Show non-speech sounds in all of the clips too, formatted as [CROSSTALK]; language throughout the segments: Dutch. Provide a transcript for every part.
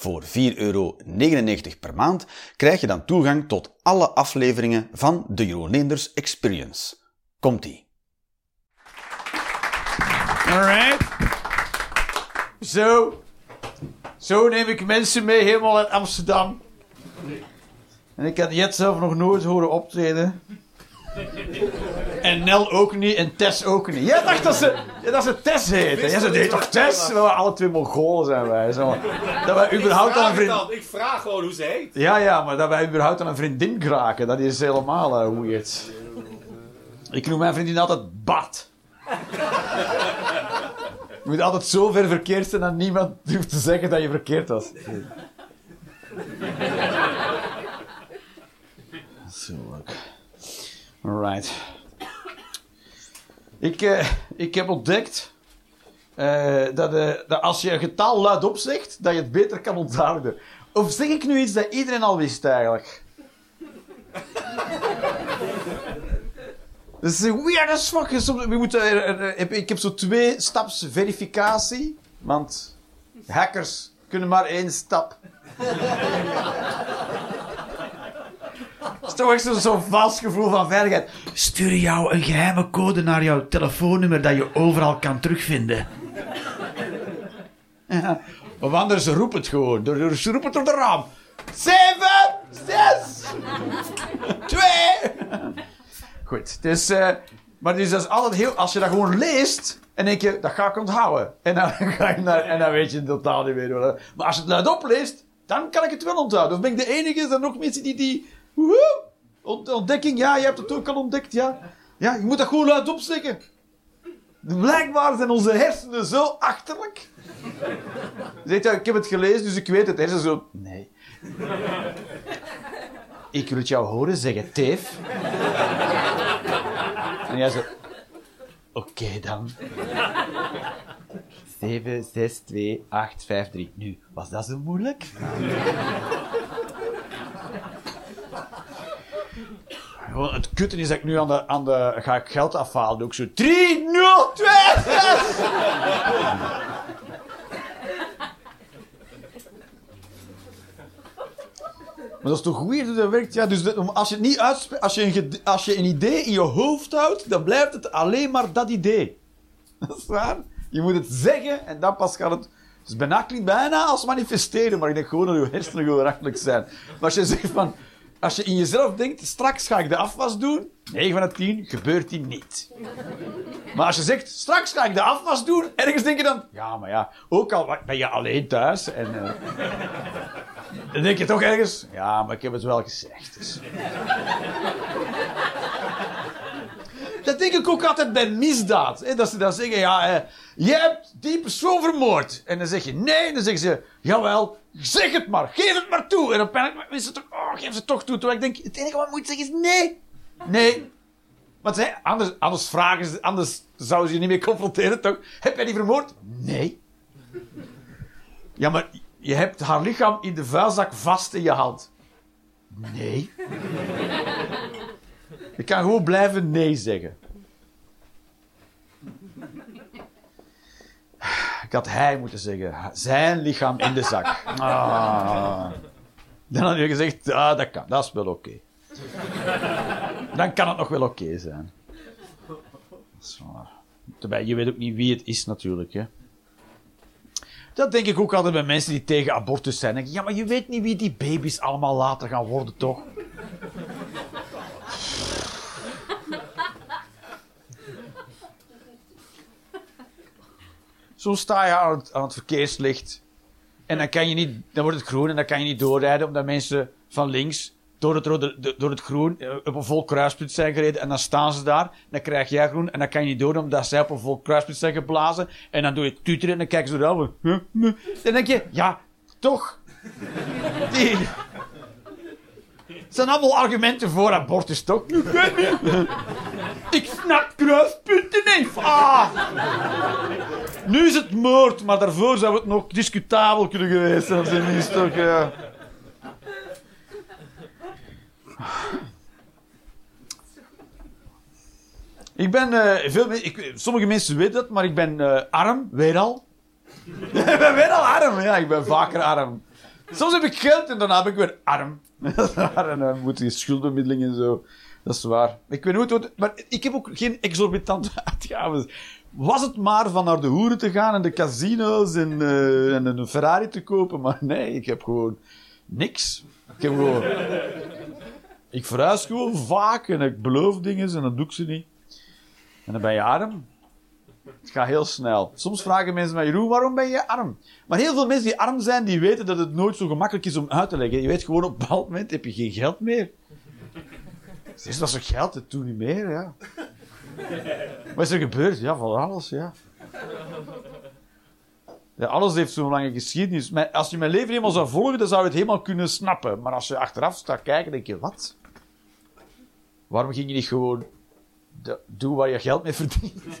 Voor 4,99 euro per maand krijg je dan toegang tot alle afleveringen van de Jeroen Experience. Komt-ie. Alright. Zo. Zo neem ik mensen mee helemaal uit Amsterdam. En ik had Jet zelf nog nooit horen optreden. En Nel ook niet en Tess ook niet. Jij dacht dat ze, dat ze Tess heette. Jij zei, nee toch Tess? We alle twee Mongolen zijn wij. Zo. Dat wij überhaupt aan een vriendin... Ik vraag gewoon hoe ze heet. Ja, ja, maar dat wij überhaupt aan een vriendin geraken, dat is helemaal uh, weird. Ik noem mijn vriendin altijd Bart. Je moet altijd zo ver verkeerd zijn dat niemand durft te zeggen dat je verkeerd was. Zo ook. Alright. Ik, uh, ik heb ontdekt dat, uh, dat als je een getal luidop zegt, dat je het beter kan onthouden. Of zeg ik nu iets dat iedereen al wist eigenlijk? Dat is weird as fuck. We moeten, ik heb zo twee staps verificatie. Want hackers kunnen maar één stap. Het is toch echt zo'n zo vals gevoel van veiligheid. Stuur jou een geheime code naar jouw telefoonnummer dat je overal kan terugvinden. [LAUGHS] Ja. Of anders roep het gewoon. Ze roepen het door de raam. Zeven, zes, twee. Goed, dus, uh, maar dus dat is altijd heel, als je dat gewoon leest, en denk je, dat ga ik onthouden. En dan, [LAUGHS] ga je naar, en dan weet je totaal niet meer. Maar als je het luid opleest, dan kan ik het wel onthouden. Of ben ik de enige, er zijn nog mensen die die, woehoe, ontdekking, ja, je hebt het ook al ontdekt, ja. Ja, je moet dat gewoon luid opsteken. Blijkbaar zijn onze hersenen zo achterlijk. Zegt ja, ik heb het gelezen, dus ik weet het. Hersenen zo, nee. Ik wil het jou horen zeggen, teef. En jij zo... Oké okay, dan. 7, 6, 2, 8, 5, 3. Nu, was dat zo moeilijk? Het kutten is dat ik nu aan de, aan de ga ik geld afhalen. Doe ik zo 3, 0, 2, 6. Maar dat is toch weird hoe dat werkt? Ja, dus als je, het niet als, je een, als je een idee in je hoofd houdt, dan blijft het alleen maar dat idee. [LAUGHS] Dat is waar. Je moet het zeggen en dan pas gaat het... Dus bijna bijna als manifesteren, maar ik denk gewoon dat je hersenen gewoon zijn. Maar als je zegt van... Als je in jezelf denkt, straks ga ik de afwas doen, 9 van de 10 gebeurt die niet. Maar als je zegt, straks ga ik de afwas doen, ergens denk je dan, ja, maar ja, ook al ben je alleen thuis en... Uh, dan denk je toch ergens, ja, maar ik heb het wel gezegd. Dus. Dat denk ik ook altijd bij misdaad. Hè? Dat ze dan zeggen, ja, eh, je hebt die persoon vermoord. En dan zeg je nee, dan zeggen ze, jawel, zeg het maar, geef het maar toe. En dan ben ik mensen toch, oh, geef ze toch toe. Terwijl ik denk, het enige wat moet zeggen is nee. Nee. Want anders, anders vragen ze, anders zouden ze je niet meer confronteren, toch? Heb jij die vermoord? Nee. Ja, maar je hebt haar lichaam in de vuilzak vast in je hand. Nee. Je kan gewoon blijven nee zeggen. Ik had hij moeten zeggen. Zijn lichaam in de zak. Ah. Dan had je gezegd, ah, dat kan. Dat is wel oké. Dan kan het nog wel oké zijn. Dat je weet ook niet wie het is natuurlijk. Hè. Dat denk ik ook altijd bij mensen die tegen abortus zijn. Ik, ja, maar je weet niet wie die baby's allemaal later gaan worden, toch? Zo sta je aan het, aan het, verkeerslicht. En dan, kan je niet, dan wordt het groen en dan kan je niet doorrijden omdat mensen van links door het, door het groen eh, op een vol kruispunt zijn gereden. En dan staan ze daar. Dan krijg jij groen. En dan kan je niet door omdat zij op een vol kruispunt zijn geblazen. En dan doe je tuteren en dan kijken ze erover. Dan denk je, ja, toch. Het zijn allemaal argumenten voor abortus, toch? [LAUGHS] Ik snap kruispunten niet. Ah. Nu is het moord, maar daarvoor zou het nog discutabel kunnen geweest zijn. Ja. Ik ben, eh, veel, ik, sommige mensen weten dat, maar ik ben eh, arm, weer al. [LAUGHS] ik ben weer al arm, ja, ik ben vaker arm. Soms heb ik geld en daarna ben ik weer arm. [LAUGHS] En dan moet je schuldenmiddeling en zo. Dat is waar. Ik weet nooit wat, maar ik heb ook geen exorbitante [LAUGHS] uitgaven. Was het maar van naar de hoeren te gaan en de casino's en, eh, en een Ferrari te kopen, maar nee, ik heb gewoon niks. Ik heb gewoon... Ik verhuis gewoon vaak en ik beloof dingen en dan doe ik ze niet. En dan ben je arm. Het gaat heel snel. Soms vragen mensen mij, Jeroen, waarom ben je arm? Maar heel veel mensen die arm zijn, die weten dat het nooit zo gemakkelijk is om uit te leggen. Je weet gewoon, op een bepaald moment heb je geen geld meer. Is dat zo geld? Dat doe niet meer, ja. [LAUGHS] Wat is er gebeurd? Ja, van alles, ja. ja alles heeft zo'n lange geschiedenis. Maar als je mijn leven helemaal zou volgen, dan zou je het helemaal kunnen snappen. Maar als je achteraf staat kijken, denk je, wat? Waarom ging je niet gewoon doen waar je geld mee verdient? [LAUGHS]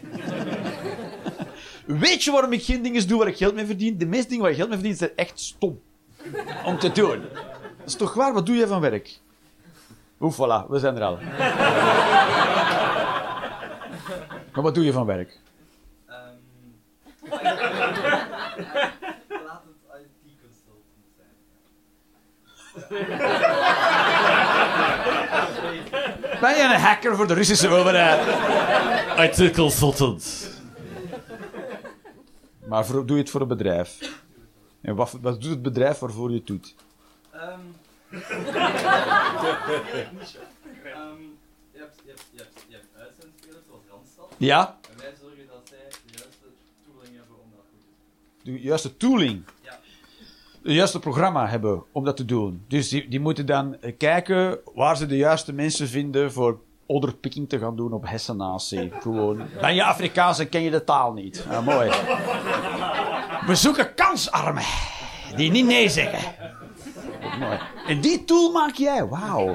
Weet je waarom ik geen dingen doe waar ik geld mee verdien? De meeste dingen waar je geld mee verdient zijn echt stom. Om te doen. Dat is toch waar? Wat doe jij van werk? Oeh, voilà, we zijn er al. Maar wat doe je van werk? Ehm, [LAUGHS] laat het IT-consultant zijn. [LAUGHS] Ben je een hacker voor de Russische overheid? IT consultant. Maar voor, doe je het voor een bedrijf? En wat, wat doet het bedrijf waarvoor je het doet? Ehm, [LAUGHS] ehm, je, hebt, je, hebt, je, hebt, je hebt uitzendspelers zoals Randstad. Ja? En wij zorgen dat zij de juiste tooling hebben om dat goed te doen. De juiste tooling. Ja. Het juiste programma hebben om dat te doen. Dus die, die moeten dan eh, kijken waar ze de juiste mensen vinden voor odderpikking te gaan doen op hersenatie. Gewoon. Ben je Afrikaans en ken je de taal niet? Mooi. We zoeken kansarmen. Die niet nee zeggen. Mooi. En die tool maak jij. Wauw.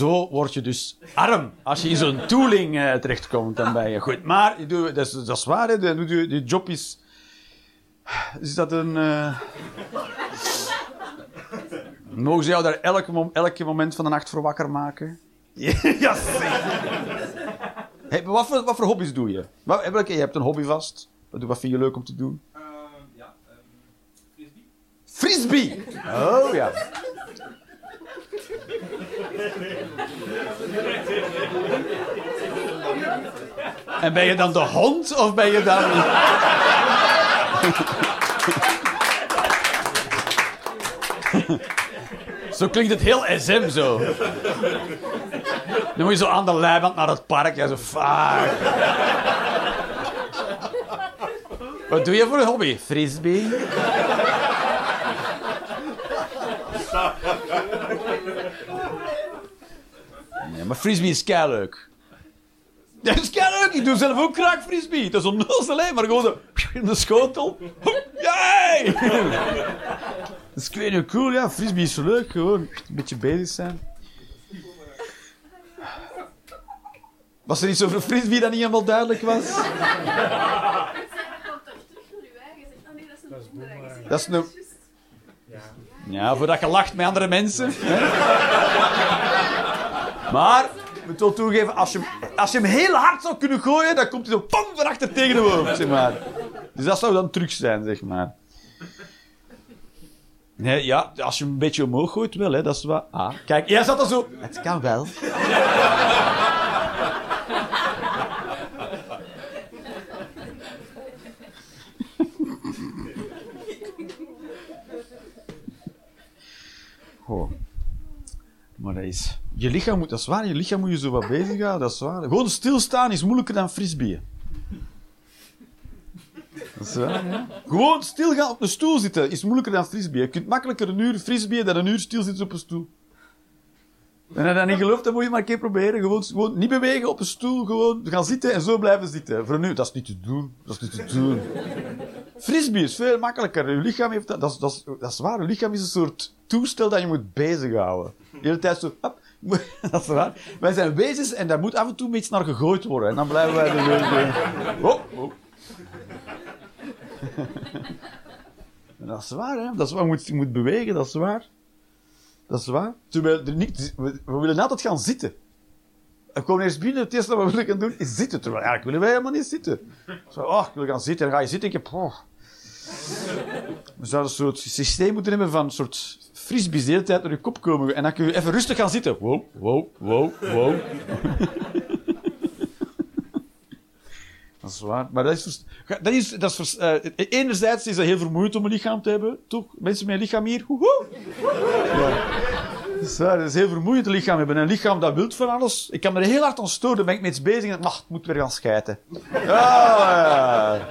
Zo word je dus arm. Als je in zo'n tooling eh, terechtkomt, dan ben je goed. Maar je doet, dat, is, dat is waar, hè. De, de job is... Is dat een... eh, Mogen ze jou daar elke, mom- elke moment van de nacht voor wakker maken? ja. [LAUGHS] Hey, maar wat, voor, wat voor hobby's doe je? Wat, je hebt een hobby vast. Wat, wat vind je leuk om te doen? Ehm, ja, ehm, frisbee. Frisbee! Oh ja. En ben je dan de hond of ben je dan. Zo klinkt het heel SM zo. Dan moet je zo aan de leiband naar het park. Ja, zo fuck. Wat doe je voor een hobby? Frisbee? Nee, maar frisbee is leuk. Dat is leuk. Ik doe zelf ook graag frisbee. Dat is onnozel, hè, maar gewoon zo in de schotel. Yay! Dat is ik weet niet, cool, ja. Frisbee is zo leuk, gewoon een beetje bezig zijn. Was er iets over frisbee dat niet helemaal duidelijk was? komt terug naar uw eigen. Zegt, nee, dat is een boemerang. Dat is een- Ja, voordat je lacht met andere mensen. Hè? [LAUGHS] Maar, ik moet wel toegeven, als je, hem- als je hem heel hard zou kunnen gooien, dan komt hij zo pam van achter tegen de zeg maar. Dus dat zou dan truc zijn, zeg maar. Nee, ja, als je hem een beetje omhoog gooit, wel, hè, dat is wat... Ah, kijk, jij zat er zo... Het kan wel. Goh. Maar dat is... Je lichaam moet... Dat is waar, je lichaam moet je zo wat bezighouden, dat is waar. Gewoon stilstaan is moeilijker dan frisbeeën. Dat is waar, ja. Gewoon stilgaan op een stoel zitten is moeilijker dan frisbeeën. Je kunt makkelijker een uur frisbeeën dan een uur stilzitten op een stoel. En als je dat niet gelooft, dan moet je maar een keer proberen. Gewoon, gewoon niet bewegen op een stoel, gewoon gaan zitten en zo blijven zitten. Voor nu, dat is niet te doen. Dat is niet te doen. Frisbee is veel makkelijker. Je lichaam heeft dat, dat, is, waar. Je lichaam is een soort toestel dat je moet bezighouden. De hele tijd zo, [LAUGHS] dat is waar. Wij zijn wezens en daar moet af en toe iets naar gegooid worden. En dan blijven wij er weer... Oh, oh. [LAUGHS] Dat is waar, hè. Dat is waar. Moet, je moet bewegen, dat is waar. Dat is waar. Niet, we, we willen altijd gaan zitten. We komen eerst binnen, het eerste wat we willen gaan doen is zitten. Terwijl eigenlijk willen wij helemaal niet zitten. Zo, oh, ik wil gaan zitten. En dan ga je zitten en ik heb... We zouden een soort systeem moeten hebben van een soort frisbees de hele tijd door je kop komen. En dan kun je even rustig gaan zitten. Wow, wow, wow, wow. [LAUGHS] Dat is waar. Maar dat is... vers- Dat is, dat is vers- eh, enerzijds is dat heel vermoeiend om een lichaam te hebben. Toch? Mensen met een lichaam hier. Woehoe. Dat is waar. Dat is heel vermoeiend een lichaam hebben. Een lichaam dat wilt van alles. Ik kan me er heel hard aan storen. Dan ben ik met iets bezig en "Ach, het moet weer gaan schijten. Ja, ja.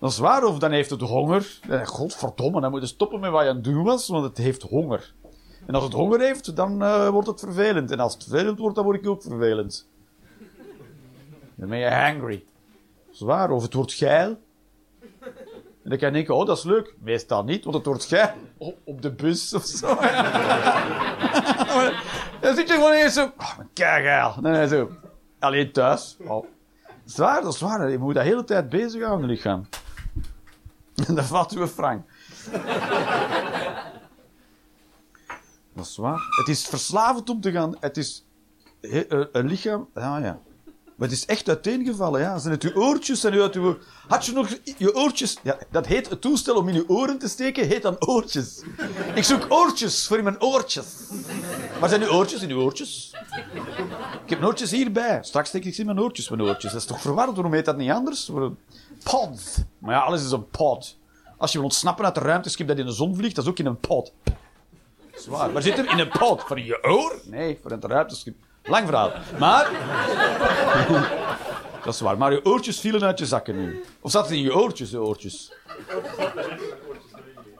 Dat is waar. Of dan heeft het honger. Eh, Godverdomme, dan moet je stoppen met wat je aan het doen was, want het heeft honger. En als het honger heeft, dan eh, wordt het vervelend. En als het vervelend wordt, dan word ik ook vervelend. Dan ben je hangry. Dat is waar. Of het wordt geil. En dan kan je denken, oh, dat is leuk. Meestal niet, want het wordt geil op, de bus of zo. [LAUGHS] dan zit je gewoon eens zo, oh, kei geil. Nee, zo. Alleen thuis. Oh. Dat is waar, dat is waar. Je moet de hele tijd bezig houden, lichaam. [LAUGHS] Dan valt u een frank. Dat is waar. Het is verslavend om te gaan. Het is eh, een lichaam. Ja, ja. Maar het is echt uiteengevallen, ja. Zijn het uw oortjes? Zijn uit uw... Had je nog je oortjes? Ja, dat heet het toestel om in je oren te steken, heet dan oortjes. Ik zoek oortjes voor in mijn oortjes. Waar zijn uw oortjes in uw oortjes? Ik heb oortjes hierbij. Straks steek ik ze in mijn oortjes, mijn oortjes. Dat is toch verwarrend? Waarom heet dat niet anders? Pod. Maar ja, alles is een pod. Als je wil ontsnappen uit de ruimteschip dat in de zon vliegt, dat is ook in een pod. Zwaar. Maar zit er in een pod? Voor in je oor? Nee, voor in het ruimteschip. Lang verhaal. Maar... dat is waar. Maar je oortjes vielen uit je zakken nu. Of zat het in je oortjes, de oortjes?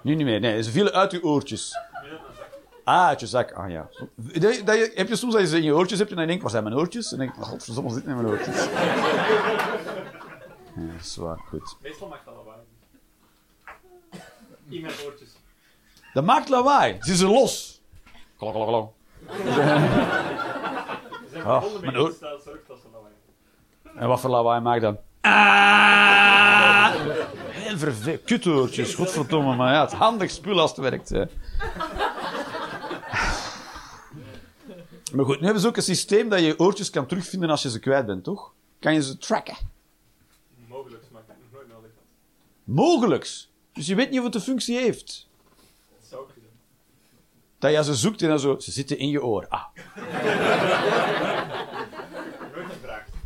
Nu niet meer. Nee, ze vielen uit je oortjes. Ah, uit je zak. Ah ja. Dat, heb je soms dat je ze in je oortjes hebt en dan denk je, waar zijn mijn oortjes? En dan denk ik, godverdomme, zitten in mijn oortjes. Ja, dat is waar. Goed. Meestal maakt dat lawaai. In mijn oortjes. Dat maakt lawaai. Ze zijn los. Klok, klok, klok. Mijn oor- lawaai En wat voor lawaai maakt dan? Ah! Heel vervelend. Kutoortjes, godverdomme. Maar ja, het is handig spul als het werkt. Hè. Maar goed, nu hebben ze ook een systeem dat je je oortjes kan terugvinden als je ze kwijt bent, toch? Kan je ze tracken? Mogelijk, maar ik heb het nog nooit nodig gehad. Mogelijks. Dus je weet niet het een functie heeft. Dat zou doen. Dat je ze zoekt en dan zo... Ze zitten in je oor. Ah.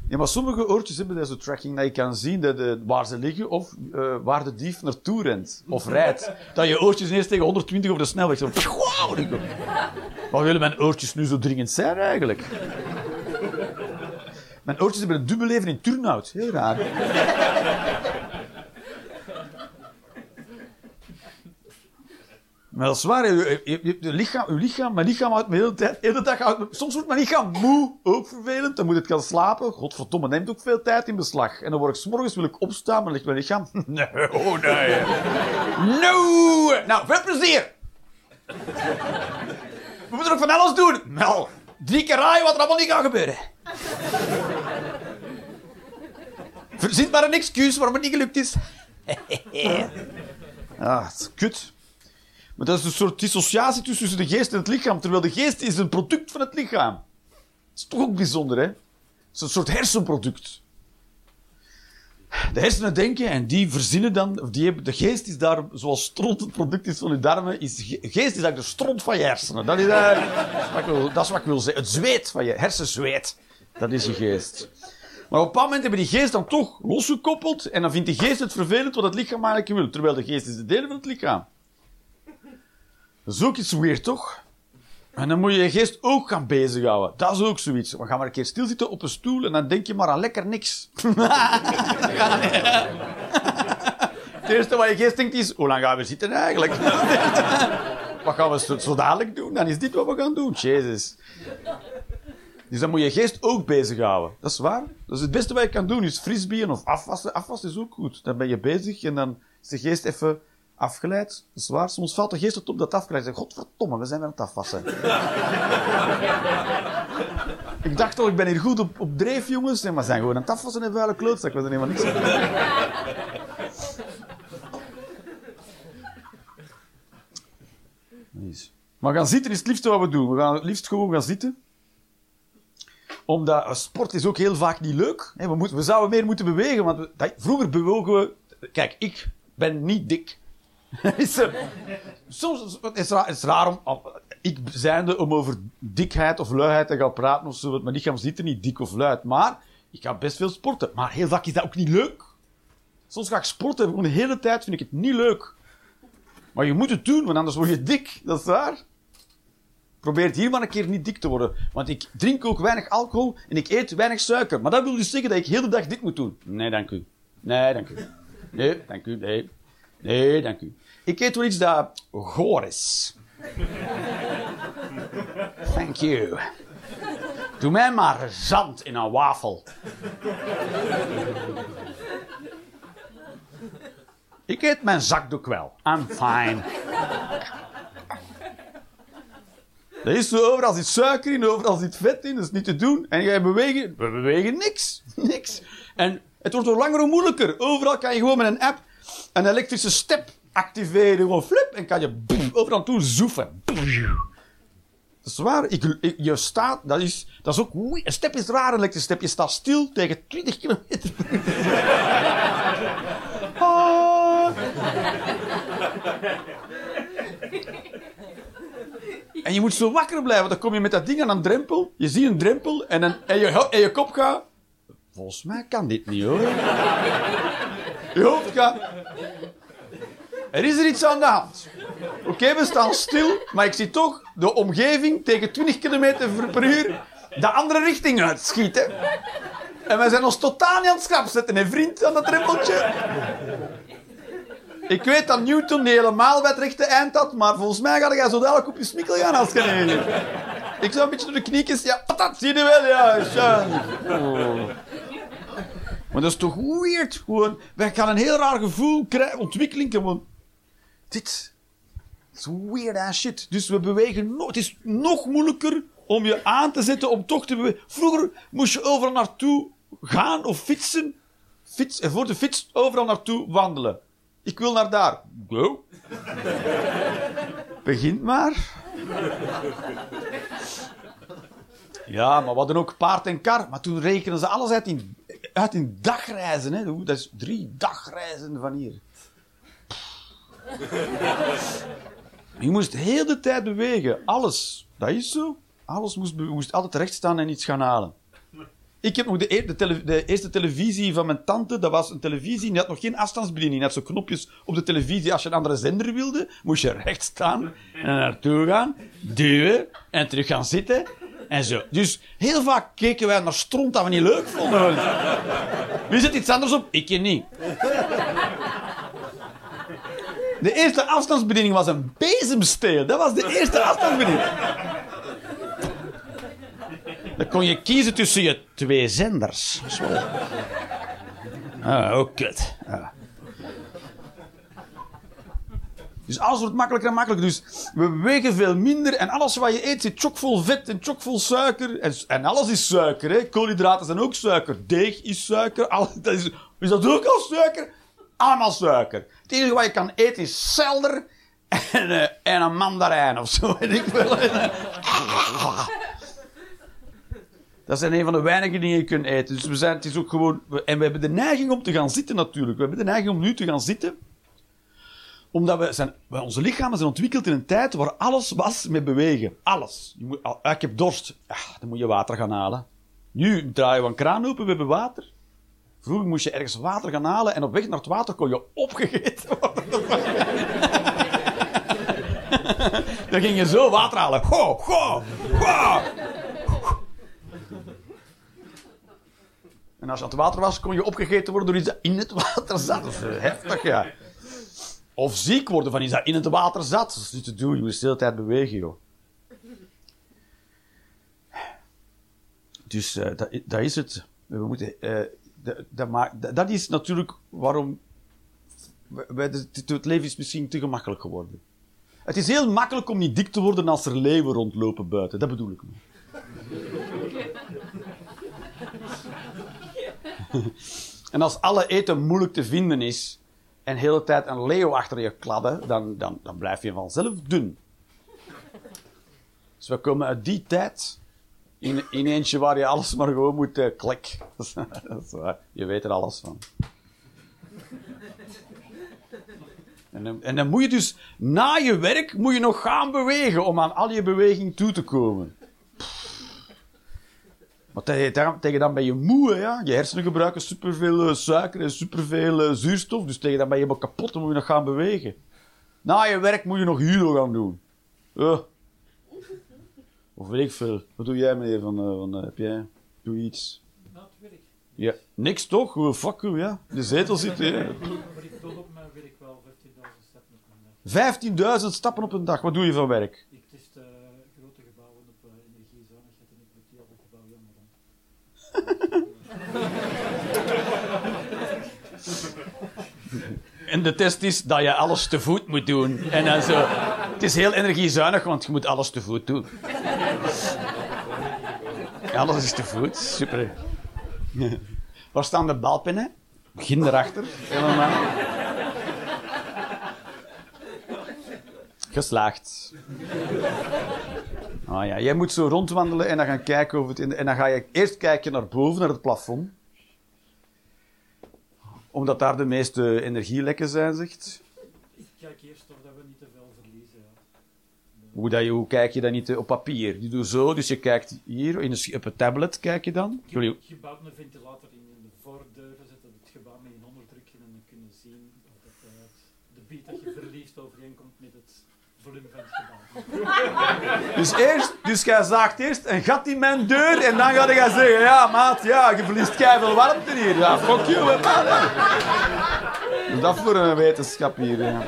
Ja, maar sommige oortjes hebben deze tracking dat je kan zien dat, eh, waar ze liggen of eh, waar de dief naartoe rent of rijdt. Dat je oortjes ineens tegen 120 over de snelweg zo. Wow. Wat willen mijn oortjes nu zo dringend zijn eigenlijk? Mijn oortjes hebben een dubbel leven in Turnhout. Heel raar. Maar dat is waar. Je, je, je, lichaam, je lichaam, mijn lichaam houdt me de hele tijd, de dag Soms wordt mijn lichaam moe, ook vervelend. Dan moet het gaan slapen. Godverdomme, neemt ook veel tijd in beslag. En dan word ik 's morgens wil ik opstaan, maar ligt mijn lichaam... [LAUGHS] Nee, oh nee. No! Nou, veel plezier! We moeten ook van alles doen. Nou, drie keer raaien wat er allemaal niet gaat gebeuren. Verzint maar een excuus waarom het niet gelukt is. [LAUGHS] ah, kut. Maar dat is een soort dissociatie tussen de geest en het lichaam, terwijl de geest is een product van het lichaam. Dat is toch ook bijzonder, hè? Het is een soort hersenproduct. De hersenen denken en die verzinnen dan, of die hebben, de geest is daar, zoals stront het product is van je darmen, is, ge- geest is eigenlijk de stront van je hersenen. Dat is, dat dat is wat ik wil zeggen. Het zweet van je hersenzweet, dat is je geest. Maar op een bepaald moment hebben die geest dan toch losgekoppeld en dan vindt die geest het vervelend wat het lichaam eigenlijk wil, terwijl de geest is de deel van het lichaam. Dat is ook iets weird, toch? En dan moet je je geest ook gaan bezighouden. Dat is ook zoiets. We gaan maar een keer stilzitten op een stoel en dan denk je maar aan lekker niks. [LAUGHS] Het eerste wat je geest denkt is, hoe lang gaan we zitten eigenlijk? [LAUGHS] wat gaan we zo, zo dadelijk doen? Dan is dit wat we gaan doen. Jezus. Dus dan moet je geest ook bezighouden. Dat is waar. Dus het beste wat je kan doen is frisbeeën of afwassen. Afwassen is ook goed. Dan ben je bezig en dan is de geest even afgeleid. Dat is waar. Soms valt de geest het op dat het afgeleid is. Godverdomme, we zijn weer aan het afwassen. [LAUGHS] ik dacht toch, ik ben hier goed op, op dreef, jongens. Nee, maar we zijn gewoon aan het afwassen en vuile klootzak. We zijn helemaal niks [LAUGHS] aan. Maar gaan zitten is het liefste wat we doen. We gaan het liefst gewoon gaan zitten. Omdat eh, sport is ook heel vaak niet leuk. We, moeten, we zouden meer moeten bewegen. Want we- dat- vroeger bewogen we... Kijk, ik ben niet dik. [LAUGHS] Soms het is raar, het is raar om, ik zijnde om over dikheid of luiheid te gaan praten of zo. Mijn lichaam ziet er niet dik of luid. Maar ik ga best veel sporten. Maar heel vaak is dat ook niet leuk. Soms ga ik sporten de hele tijd vind ik het niet leuk. Maar je moet het doen, want anders word je dik. Dat is waar. Probeer het hier maar een keer niet dik te worden. Want ik drink ook weinig alcohol en ik eet weinig suiker. Maar dat wil dus zeggen dat ik heel de dag dit moet doen. Nee, dank u. Nee, dank u. Nee, dank u. Nee. Nee, dank u. Ik eet wel iets dat goor is. Thank you. Doe mij maar zand in een wafel. Ik eet mijn zakdoek wel. I'm fine. Er is overal zit suiker in, overal zit vet in, dat is niet te doen. En je bewegen, we bewegen niks. [LAUGHS] Niks. En het wordt hoe langer hoe moeilijker. Overal kan je gewoon met een app een elektrische step activeren. Gewoon flip, en kan je overal toe zoeven. Dat is waar. Je staat, dat is, dat is ook, een step is raar, een elektrische step. Je staat stil tegen 20 kilometer. [LAUGHS] Ah. En je moet zo wakker blijven, want dan kom je met dat ding aan een drempel. Je ziet een drempel en, je, en je kop gaat. Volgens mij kan dit niet hoor. Je hoofd gaat. Er is er iets aan de hand. Oké, we staan stil, maar ik zie toch de omgeving tegen 20 km per uur de andere richting uitschieten. En wij zijn ons totaal niet aan het schrap zetten, hè, vriend, aan dat drempeltje. Ik weet dat Newton niet helemaal bij het rechte eind had, maar volgens mij ga jij zo dadelijk op je smikkel gaan als je. Ik zou een beetje door de kniekjes, ja, patat, zie je wel, ja. Oh. Maar dat is toch weird, gewoon. Wij gaan een heel raar gevoel krijgen, ontwikkeling. Dit is weird ass shit. Dus we bewegen nog, het is nog moeilijker om je aan te zetten om toch te bewegen. Vroeger moest je overal naartoe gaan of fietsen. Fiets, en voor de fiets overal naartoe wandelen. Ik wil naar daar. Go. [LAUGHS] Begint maar. [LAUGHS] Ja, maar we hadden ook paard en kar. Maar toen rekenen ze alles uit in, uit in dagreizen. Hè. Dat is drie dagreizen van hier. Je moest heel de tijd bewegen. Alles. Dat is zo. Alles moest, moest altijd recht staan en iets gaan halen. Ik heb nog de, e- de, eerste televisie van mijn tante. Dat was een televisie. Die had nog geen afstandsbediening. Die had zo knopjes op de televisie. Als je een andere zender wilde, moest je recht staan. En naartoe gaan. Duwen. En terug gaan zitten. En zo. Dus heel vaak keken wij naar stront dat we niet leuk vonden. Wie zet iets anders op? Ik niet. De eerste afstandsbediening was een bezemsteel. Dat was de eerste afstandsbediening. Dan kon je kiezen tussen je twee zenders. Zo. Ah, kut. Ah. Dus alles wordt makkelijker en makkelijker. Dus we wegen veel minder en alles wat je eet zit chockvol vet en chockvol suiker. En, en alles is suiker, hè. Koolhydraten zijn ook suiker. Deeg is suiker. Alles, dat is, is dat ook al suiker? Allemaal suiker. Het enige wat je kan eten is selder en, eh, en een mandarijn of zo. [LAUGHS] Dat zijn een van de weinige dingen die je kunt eten. Dus we zijn, het is ook gewoon... En we hebben de neiging om te gaan zitten natuurlijk. We hebben de neiging om nu te gaan zitten. Omdat we zijn, onze lichamen zijn ontwikkeld in een tijd waar alles was met bewegen. Alles. Je moet, ah, ik heb dorst. Ah, dan moet je water gaan halen. Nu draaien we een kraan open, we hebben water. Vroeger moest je ergens water gaan halen en op weg naar het water kon je opgegeten worden. [LAUGHS] Dan ging je zo water halen. Go, go, go. En als je aan het water was, kon je opgegeten worden door iets dat in het water zat. Dat is eh, heftig, ja. Of ziek worden van iets dat in het water zat. Dat is niet te doen. Je moet de hele tijd bewegen, joh. Dus dat, i- dat is het. We moeten, eh, dat, is natuurlijk waarom... het leven is misschien te gemakkelijk geworden. Het is heel makkelijk om niet dik te worden als er leeuwen rondlopen buiten. Dat bedoel ik. [LAUGHS] en als alle eten moeilijk te vinden is en de hele tijd een leeuw achter je kladden, dan, dan, dan blijf je vanzelf dun. Dus we komen uit die tijd in, in eentje waar je alles maar gewoon moet eh, klik. [LAUGHS] Je weet er alles van. En dan, en dan moet je dus na je werk moet je nog gaan bewegen om aan al je beweging toe te komen. Maar tegen, dan ben je moe, ja. Je hersenen gebruiken superveel eh, suiker en superveel eh, zuurstof. Dus tegen dan ben je helemaal kapot, dan moet je nog gaan bewegen. Na je werk moet je nog judo gaan doen. Of weet ik veel. Wat doe jij, meneer? Van, eh, van, eh, heb jij... Doe iets. Na het werk. Ja, niks toch? Well, fuck you, ja. De zetel zit... Maar [LAUGHS] ik toch op mijn werk wel 15.000 stappen op mijn dag. 15.000 stappen op een dag. Wat doe je van werk? Ik test eh, grote gebouwen op eh, energiezuinigheid en ik moet die alle gebouw jammer dan. En de test is dat je alles te voet moet doen. En dan zo. Het is heel energiezuinig, want je moet alles te voet doen. Alles is te voet. Super. [LAUGHS] Waar staan de balpennen? Begin erachter. Helemaal. Geslaagd. Ah ja, jij moet zo rondwandelen en dan gaan kijken over het... in- En dan ga je eerst kijken naar boven, naar het plafond omdat daar de meeste energielekken zijn, zegt. Ik kijk eerst of dat we niet te veel verliezen. Ja. Hoe, dat je, hoe kijk je dat niet eh, op papier? Je doet zo, dus je kijkt hier, in een, op een tablet kijk je dan. Jullie, Je bouwt een ventilator in, in de voordeuren, zet het gebouw mee in onderdrukken en dan kun je zien of dat, eh, de beat dat je verliest overeenkomt met het volume van het gebouw. [LAUGHS] dus eerst, dus jij zaagt eerst een gat in mijn deur en dan ga je gaan zeggen, ja maat, ja, je verliest veel warmte hier. Ja, fuck you, man. hè. Doe dat voor een wetenschap hier. hè.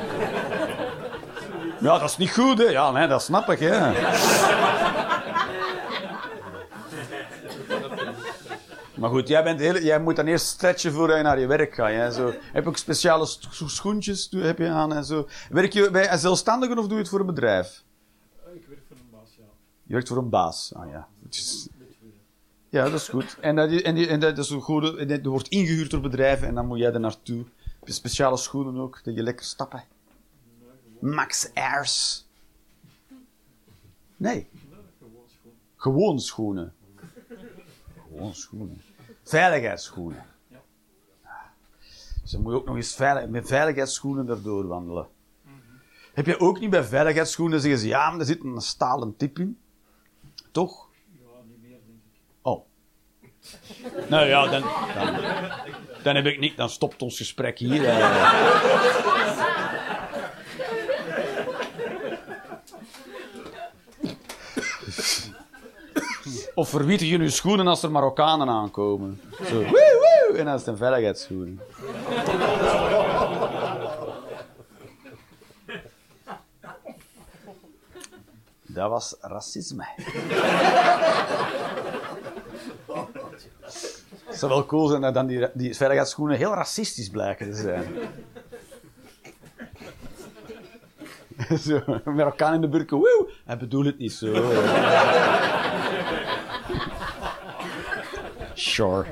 Ja, dat is niet goed, hè. Ja, nee, dat snap ik, hè. Maar goed, jij, bent heel, jij moet dan eerst stretchen voordat je naar je werk gaat. Hè? Zo, heb je ook speciale scho- schoentjes heb je aan en zo. Werk je bij een zelfstandige of doe je het voor een bedrijf? Eh, ik werk voor een baas, ja. Je werkt voor een baas. Ah ja. Ja, dat is goed. En dat, en, die- en dat is een goede. en dat wordt ingehuurd door bedrijven en dan moet jij er naartoe. Heb je speciale schoenen ook, dat je lekker stappen? Max Airs. Nee, gewoon schoenen. Gewoon schoenen. Veiligheidsschoenen. Ja. Dus moet ook nog eens met veiligheidsschoenen erdoor wandelen. Heb je ook niet bij veiligheidsschoenen zeggen ze ja, maar er zit een stalen tip in? Toch? Ja, niet meer, denk ik. Oh. Nou ja, dan, dan, dan heb ik niet, dan stopt ons gesprek hier. eh. Of verwieten jullie schoenen als er Marokkanen aankomen? Zo, woe, woe, en dan is een veiligheidsschoenen. Dat was racisme. Het zou wel cool zijn dat dan die, die veiligheidsschoenen heel racistisch blijken te zijn. zo, Marokkaan in de burken. Woe! Hij bedoelt het niet zo. Sure.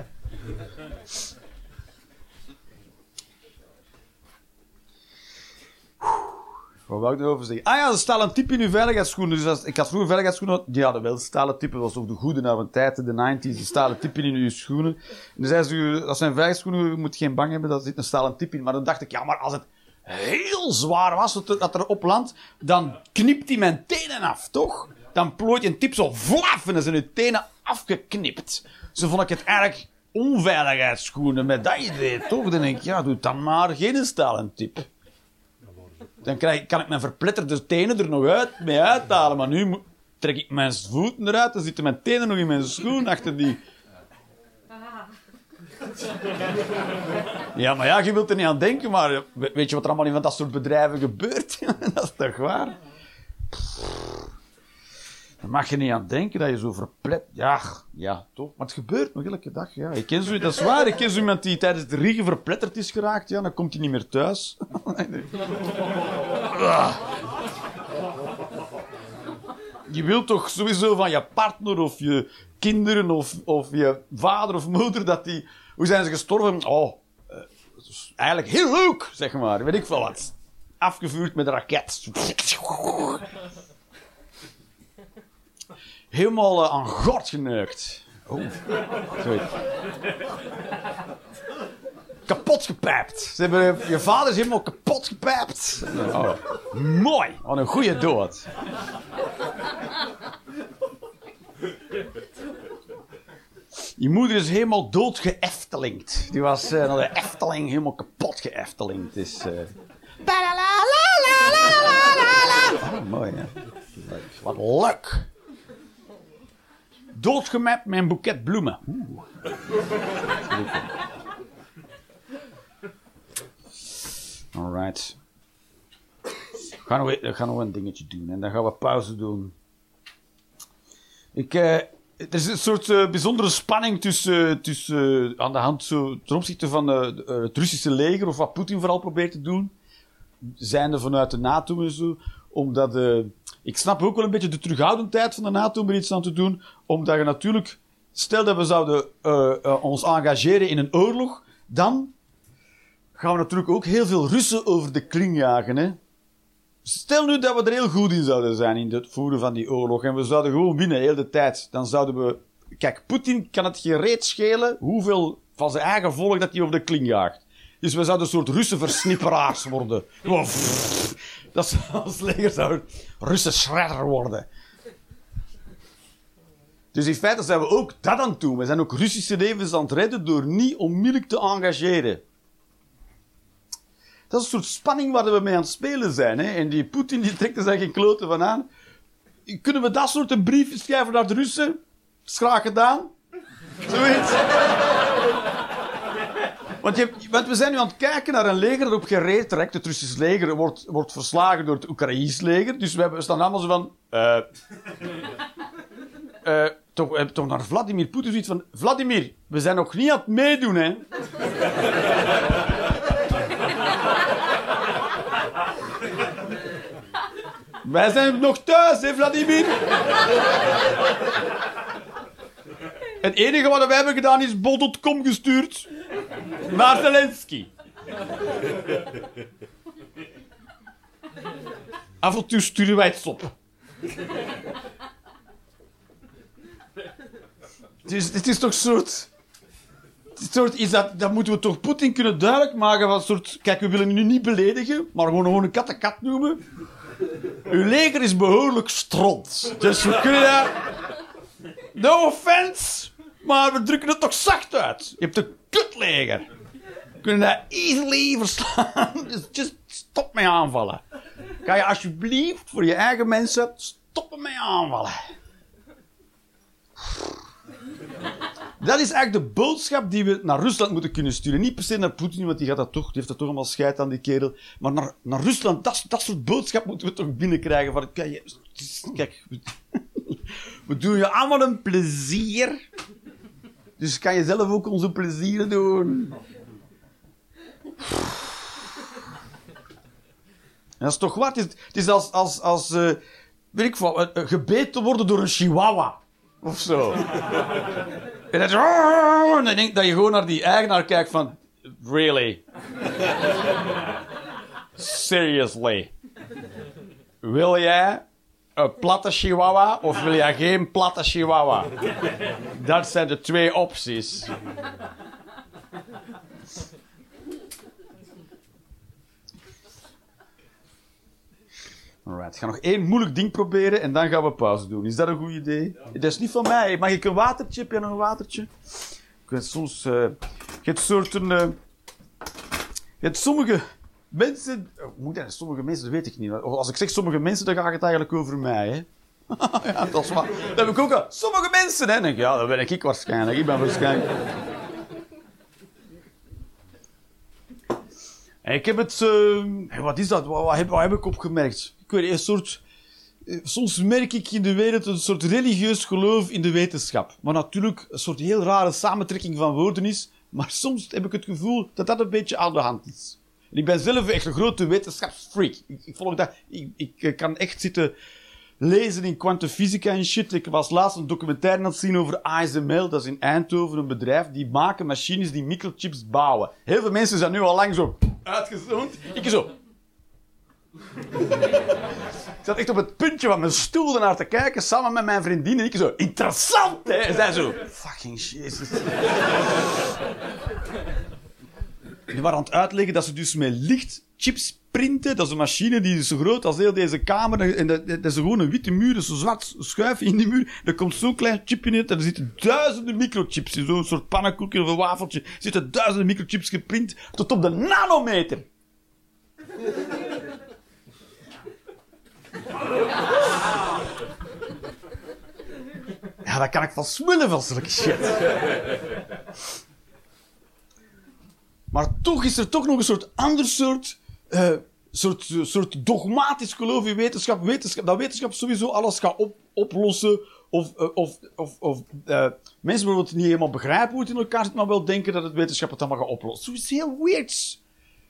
Wat wou ik erover zeggen? Ah ja, staat een type in uw veiligheidsschoenen. Dus als, ik had vroeger veiligheidsschoenen, die hadden wel stalen typen. Dat was ook de goede oude tijd, de 90s. Er stalen typen in uw schoenen. En zei ze, als zijn veiligheidsschoenen, je moet geen bang hebben, dat zit een stalen type in. Maar dan dacht ik, ja, maar als het heel zwaar was, dat er- dat op landt, dan knipt hij mijn tenen af, toch? Dan plooit je een tip zo vlaf en dan zijn uw tenen afgeknipt. Zo vond ik het eigenlijk onveiligheidsschoenen met dat idee, toch? Dan denk ik, ja, doe dan maar geen stalen tip. Dan krijg, kan ik mijn verpletterde tenen er nog uit, mee uithalen. Maar nu trek ik mijn voeten eruit, dan zitten mijn tenen nog in mijn schoen achter die... Ja, maar ja, je wilt er niet aan denken, maar we- weet je wat er allemaal in van dat soort bedrijven gebeurt? [LAUGHS] dat is toch waar? Daar mag je niet aan denken dat je zo verplet... Ja, ja, toch? Maar het gebeurt nog elke dag, ja. Ik ken zo, dat is waar, ik ken zo iemand die tijdens de regen verpletterd is geraakt, ja, dan komt hij niet meer thuis. [LAUGHS] Je wilt toch sowieso van je partner of je kinderen of, of je vader of moeder dat die... Hoe zijn ze gestorven? Oh, is eigenlijk heel leuk, zeg maar. Weet ik veel wat. Afgevuurd met een raket. Helemaal eh, aan gort geneukt. Oh. Kapot gepijpt. Ze hebben, je vader is helemaal kapot gepijpt. Oh, mooi. Wat een goede dood. Je moeder is helemaal doodgeëftelingd. Die was eh, naar de Efteling helemaal kapot geëftelingd. Dus, eh Oh, mooi, hè? Wat leuk. Doodgemapt met een boeket bloemen. Oeh. Alright. Gaan, we gaan nog een dingetje doen en dan gaan we pauze doen. Ik, eh, er is een soort eh, bijzondere spanning tussen, tussen eh, aan de hand zo, ten opzichte van eh, de- het Russische leger, of wat Poetin vooral probeert te doen. Zijnde vanuit de NATO en zo. Omdat, eh, ik snap ook wel een beetje de terughoudendheid van de NATO om er iets aan te doen. Omdat je natuurlijk, stel dat we zouden eh, eh, ons engageren in een oorlog, dan gaan we natuurlijk ook heel veel Russen over de kling jagen. Hè? Stel nu dat we er heel goed in zouden zijn in het voeren van die oorlog en we zouden gewoon winnen heel de tijd, dan zouden we... Kijk, Poetin kan het gereed schelen hoeveel van zijn eigen volk dat hij over de kling jaagt. Dus we zouden een soort Russen versnipperaars worden. [LAUGHS] Gewoon, Dat is ons leger zou Russen shredder worden. Dus in feite zijn we ook dat aan het doen. We zijn ook Russische levens aan het redden door niet onmiddellijk te engageren. Dat is een soort spanning waar we mee aan het spelen zijn. Hè? En die Poetin die trekt er zijn geen kloten van aan. Kunnen we dat soort een schrijven naar de Russen? Is graag gedaan. Zoiets. Want, je, want we zijn nu aan het kijken naar een leger dat op gereed trekt. Het Russische leger wordt, wordt verslagen door het Oekraïns leger. Dus we, hebben, we staan allemaal zo van... eh, toch, we toch naar Vladimir Poetin zoiets van... Vladimir, we zijn nog niet aan het meedoen, hè. [LAUGHS] Wij zijn nog thuis, hè, Vladimir? Het enige wat wij hebben gedaan is bol.com gestuurd naar Zelensky. Af en toe sturen wij het op. Dus dit is toch soort... Soort is dat, dat moeten we toch Poetin kunnen duidelijk maken van soort... Kijk, we willen u niet beledigen, maar gewoon, gewoon een kat een kat noemen. Uw leger is behoorlijk stront. Dus we kunnen daar... No offense, maar we drukken het toch zacht uit. Je hebt een kutleger. Kunnen dat easily verslaan. [LAUGHS] Dus just stop met aanvallen. Kan je alsjeblieft voor je eigen mensen stoppen met aanvallen? Dat is eigenlijk de boodschap die we naar Rusland moeten kunnen sturen. Niet per se naar Poetin, want die, gaat dat toch, die heeft dat toch allemaal scheid aan die kerel. Maar naar, naar Rusland, dat, dat soort boodschap moeten we toch binnenkrijgen. Van, kijk, [LAUGHS] we doen je allemaal een plezier. Dus kan je zelf ook onze plezier doen. En dat is toch wat? Het is, als, als, als eh, weet ik eh, eh, gebeten worden door een chihuahua. Of zo. En dat, en dan denk dat je gewoon naar die eigenaar kijkt van... Really? Seriously? Wil jij een platte chihuahua of wil jij geen platte chihuahua? Dat zijn de twee opties. Alright, ik ga nog één moeilijk ding proberen en dan gaan we pauze doen. Is dat een goed idee? Dat is niet van mij. Mag ik een watertje? Heb jij nog een watertje? Ik weet soms... eh, je hebt soorten... eh, je hebt sommige mensen... dat? Sommige mensen, dat weet ik niet. Als ik zeg sommige mensen, dan gaat het eigenlijk over mij, hè? [LAUGHS] ja, dat is waar. Dat heb ik ook al. Sommige mensen, hè? Dan denk ik, ja, dat ben ik waarschijnlijk. Ik ben waarschijnlijk... En ik heb het... eh, wat is dat? Wat, heb, ik opgemerkt? Ik weet een soort... eh, Soms merk ik in de wereld een soort religieus geloof in de wetenschap. Maar natuurlijk een soort heel rare samentrekking van woorden is. Maar soms heb ik het gevoel dat dat een beetje aan de hand is. Ik ben zelf echt een grote wetenschapsfreak. Ik, ik volg dat. Ik, ik eh, kan echt zitten lezen in kwantumfysica en shit. Ik was laatst een documentaire aan het zien over ASML. Dat is in Eindhoven een bedrijf die maken machines die microchips bouwen. Heel veel mensen zijn nu al lang zo uitgezoomd. Ik zo. Ik zat echt op het puntje van mijn stoel ernaar te kijken, samen met mijn vriendin. En ik zo, interessant, hè? En zij zo, fucking jezus. Die waren aan het uitleggen dat ze dus met lichtchips printen. Dat is een machine die zo groot als heel deze kamer. En dat, dat is gewoon een witte muur, dus zo'n zwart schuif in die muur. Er komt zo'n klein chipje in en er zitten duizenden microchips in. Zo'n soort pannenkoekje of een wafeltje. Er zitten duizenden microchips geprint tot op de nanometer. Ja, daar kan ik van smullen van zulke shit. Maar toch is er toch nog een soort ander soort, eh, soort, soort dogmatisch geloof in wetenschap. wetenschap. Dat wetenschap sowieso alles gaat op, oplossen. Of, eh, of, of, of eh, mensen bijvoorbeeld niet helemaal begrijpen hoe het in elkaar zit, maar wel denken dat het wetenschap het allemaal gaat oplossen. Zoiets heel weirds.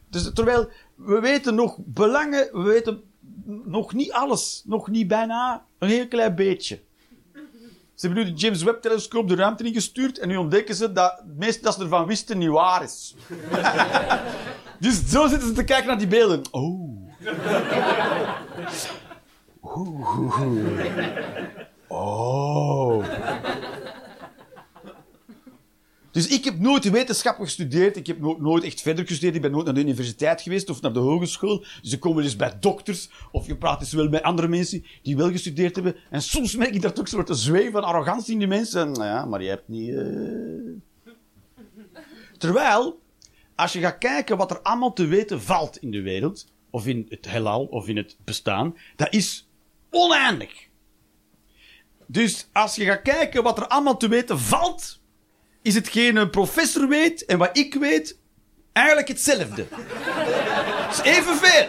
Dus, terwijl we weten nog belangen, we weten nog niet alles. Nog niet bijna een heel klein beetje. Ze hebben nu de James Webb-telescoop de ruimte ingestuurd en nu ontdekken ze dat het meeste dat ze ervan wisten niet waar is. [LAUGHS] dus zo zitten ze te kijken naar die beelden. Oh. Oeh. Oh. Dus ik heb nooit wetenschap gestudeerd. Ik heb no- nooit echt verder gestudeerd. Ik ben nooit naar de universiteit geweest of naar de hogeschool. Dus ik kom wel eens bij dokters. Of je praat eens wel met andere mensen die wel gestudeerd hebben. En soms merk ik daar toch een soort zweem van arrogantie in die mensen. En, nou ja, maar je hebt niet... eh. Terwijl, als je gaat kijken wat er allemaal te weten valt in de wereld. Of in het heelal, of in het bestaan. Dat is oneindig. Dus als je gaat kijken wat er allemaal te weten valt is hetgeen een professor weet en wat ik weet eigenlijk hetzelfde. Het is evenveel.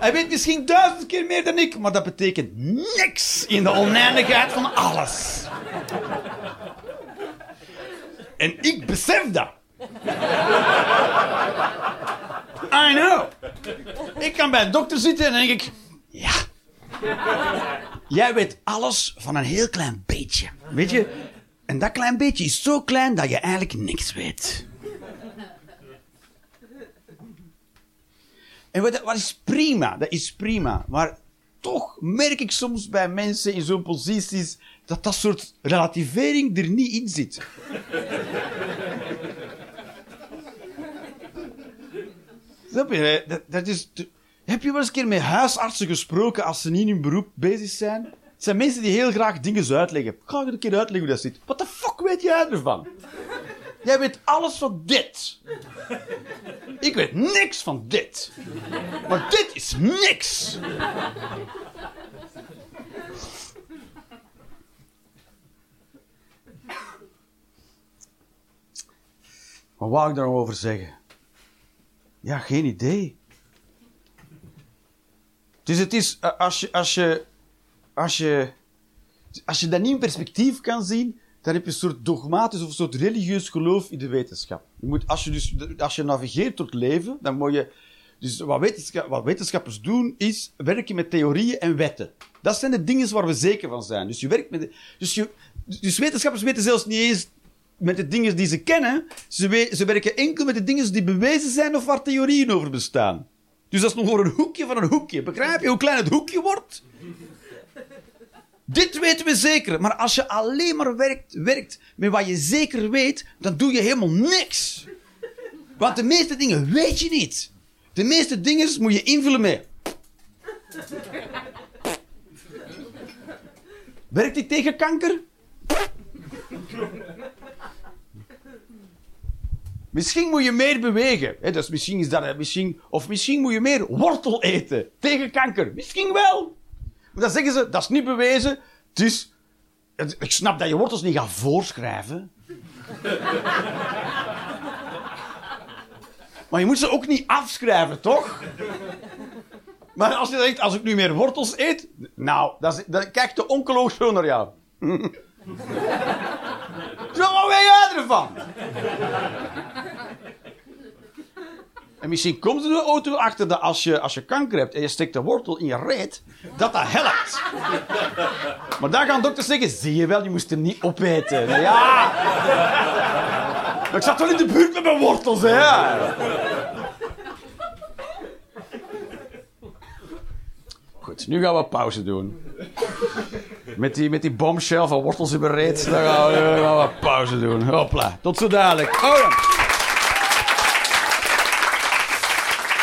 Hij weet misschien duizend keer meer dan ik, maar dat betekent niks in de oneindigheid van alles. En ik besef dat. I know. Ik kan bij een dokter zitten en denk ik, ja. Jij weet alles van een heel klein beetje. Weet je? En dat klein beetje is zo klein dat je eigenlijk niks weet. En wat, wat is prima, dat is prima. Maar toch merk ik soms bij mensen in zo'n posities dat dat soort relativering er niet in zit. Snap je? Dat, dat is Heb je wel eens een keer met huisartsen gesproken als ze niet in hun beroep bezig zijn? Het zijn mensen die heel graag dingen uitleggen. Ik ga je een keer uitleggen hoe dat zit. Wat de fuck weet jij ervan? Jij weet alles van dit. Ik weet niks van dit. Maar dit is niks. Wat wou ik daarover zeggen? Ja, geen idee. Dus het is, eh, als je, als je, als je, als je dat niet in perspectief kan zien, dan heb je een soort dogmatisch of een soort religieus geloof in de wetenschap. Je moet, als je dus, als je navigeert door het leven, dan moet je, dus wat, wat wetenschappers doen, is werken met theorieën en wetten. Dat zijn de dingen waar we zeker van zijn. Dus je werkt met, dus je, dus wetenschappers weten zelfs niet eens met de dingen die ze kennen. Ze, ze werken enkel met de dingen die bewezen zijn of waar theorieën over bestaan. Dus dat is nog een hoekje van een hoekje. Begrijp je hoe klein het hoekje wordt? Dit weten we zeker. Maar als je alleen maar werkt, werkt met wat je zeker weet, dan doe je helemaal niks. Want de meeste dingen weet je niet. De meeste dingen moet je invullen met. Werkt die tegen kanker? Misschien moet je meer bewegen. Dus misschien is dat, misschien, of misschien moet je meer wortel eten tegen kanker. Misschien wel. Maar dan zeggen ze, dat is niet bewezen. Het- ik snap dat je wortels niet gaat voorschrijven. [LAUGHS] Maar je moet ze ook niet afschrijven, toch? Maar als je denkt, als ik nu meer wortels eet... Nou, dan, is- kijkt de oncoloog zo naar jou. [LAUGHS] zo, wat weet jij ervan? En misschien komt er ook toe achter dat als je, als je kanker hebt en je steekt een wortel in je reet, dat dat helpt. [LAUGHS] Maar dan gaan dokters zeggen, zie je wel, je moest hem niet opeten. Nou Ja. Maar ik zat wel in de buurt met mijn wortels, hè. Goed, nu gaan we pauze doen. Met die, met die bombshell van wortels in mijn reet, dan gaan we, dan gaan we pauze doen. Hopla, tot zo dadelijk. Oh ja.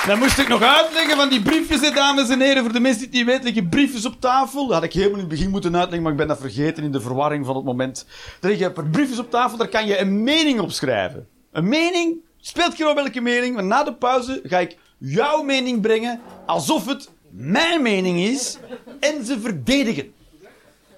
Dan moest ik nog uitleggen van die briefjes, dames en heren. Voor de mensen die het niet weten, liggen briefjes op tafel. Dat had ik helemaal in het begin moeten uitleggen, maar ik ben dat vergeten in de verwarring van het moment. Er liggen briefjes op tafel, daar kan je een mening op schrijven. Een mening, speelt geen welke mening, maar na de pauze ga ik jouw mening brengen alsof het mijn mening is en ze verdedigen.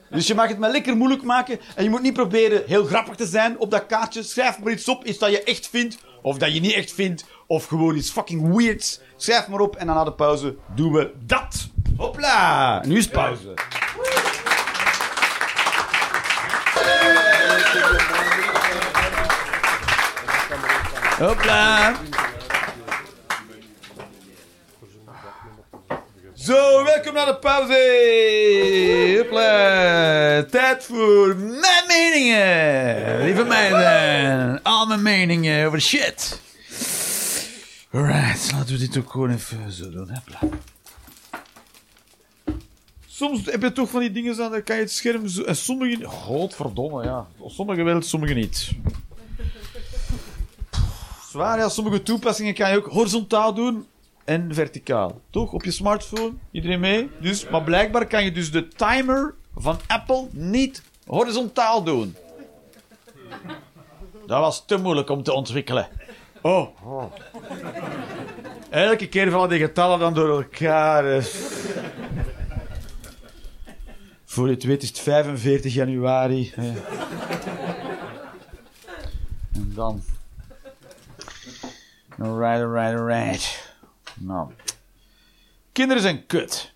Dus je mag het maar lekker moeilijk maken. En je moet niet proberen heel grappig te zijn op dat kaartje. Schrijf maar iets op, iets dat je echt vindt. Of dat je niet echt vindt. Of gewoon iets fucking weirds. Schrijf maar op en dan na de pauze doen we dat. Hopla! Nu is pauze. Hopla! Zo, welkom naar de pauze. Hopla. Tijd voor mijn meningen. Lieve meiden. Al mijn meningen over shit. Alright, laten we dit ook gewoon even zo doen. Hopla. Soms heb je toch van die dingen aan, dan kan je het scherm zo... En sommige... Godverdomme, ja. Sommige wel, sommige niet. Zwaar, ja. Sommige toepassingen kan je ook horizontaal doen en verticaal. Toch? Op je smartphone. Iedereen mee? Dus, maar blijkbaar kan je dus de timer van Apple niet horizontaal doen. Dat was te moeilijk om te ontwikkelen. Oh. Elke keer vallen die getallen dan door elkaar. eh. Voor je het weet is het 45 januari. En dan... Alright, alright, alright. Nou. Kinderen zijn kut.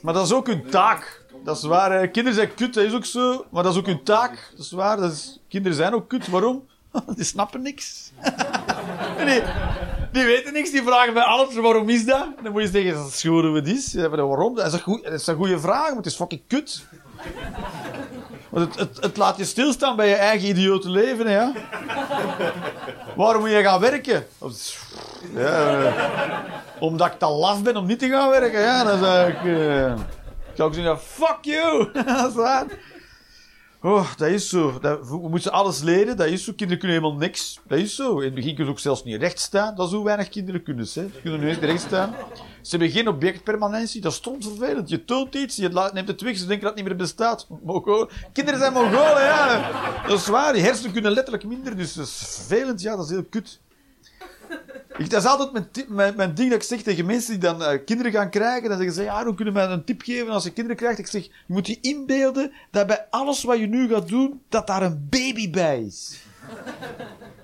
Maar dat is ook hun taak. Dat is waar. Kinderen zijn kut, dat is ook zo. Maar dat is ook hun taak. Dat is waar. Dat is... Kinderen zijn ook kut. Waarom? [LAUGHS] Die snappen niks. [LAUGHS] Die, die weten niks. Die vragen bij alles waarom is dat? Dan moet je zeggen, dat is gewoon hoe het is. Waarom? Dat is een, dat is een goede vraag, maar het is fucking kut. Want het, het, laat je stilstaan bij je eigen idiote leven, hè, ja. Waarom moet je gaan werken? Ja, eh, omdat ik te laf ben om niet te gaan werken. Ja, dan zou ik... eh, zou ook zeggen, fuck you. [LAUGHS] dat is. Oh, dat is zo. We moeten alles leren. Dat is zo. Kinderen kunnen helemaal niks. Dat is zo. In het begin kunnen ze ook zelfs niet recht staan. Dat is hoe weinig kinderen kunnen. Hè. Ze kunnen niet recht staan. Ze hebben geen objectpermanentie. Dat is stom vervelend. Je toont iets, je neemt het weg, ze denken dat het niet meer bestaat. Kinderen zijn Mongolen, ja. Dat is waar. Die hersenen kunnen letterlijk minder. Dus dat is vervelend. Ja, dat is heel kut. Ik, dat is altijd mijn, mijn, mijn ding dat ik zeg tegen mensen die dan eh, kinderen gaan krijgen. Dan zeggen ze, ja, hoe kunnen mij een tip geven als je kinderen krijgt? Ik zeg, je moet je inbeelden dat bij alles wat je nu gaat doen, dat daar een baby bij is.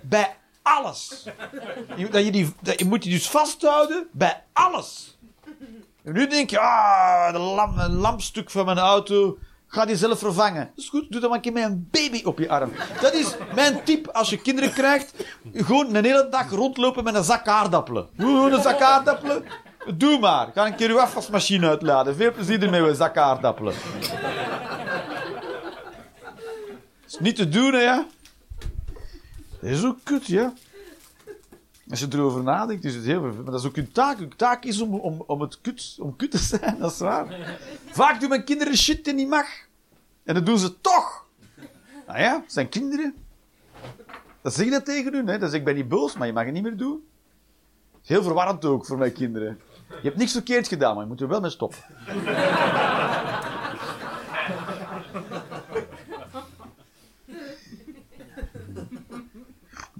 bij alles. Je, dat je, die, dat je moet je dus vasthouden bij alles. En nu denk je, ah, de lamp, lampstuk van mijn auto. Ga die zelf vervangen. Dat is goed, doe dan maar een keer met een baby op je arm. Dat is mijn tip als je kinderen krijgt. Gewoon een hele dag rondlopen met een zak aardappelen. Gewoon een zak aardappelen. Doe maar. Ga een keer uw afwasmachine uitladen. Veel plezier ermee met zak aardappelen. is niet te doen, hè? Dat is ook kut, ja. Als je erover nadenkt, is het heel. Maar dat is ook hun taak. Hun taak is om, om, om, het kut, om kut te zijn, dat is waar. Vaak doen mijn kinderen shit die niet mag. En dat doen ze toch. Nou ja, het zijn kinderen. Dat zeg je dat tegen hun. Hè? Dat ik ben niet boos, maar je mag het niet meer doen. Heel verwarrend ook voor mijn kinderen. Je hebt niks verkeerd gedaan, maar je moet er wel mee stoppen.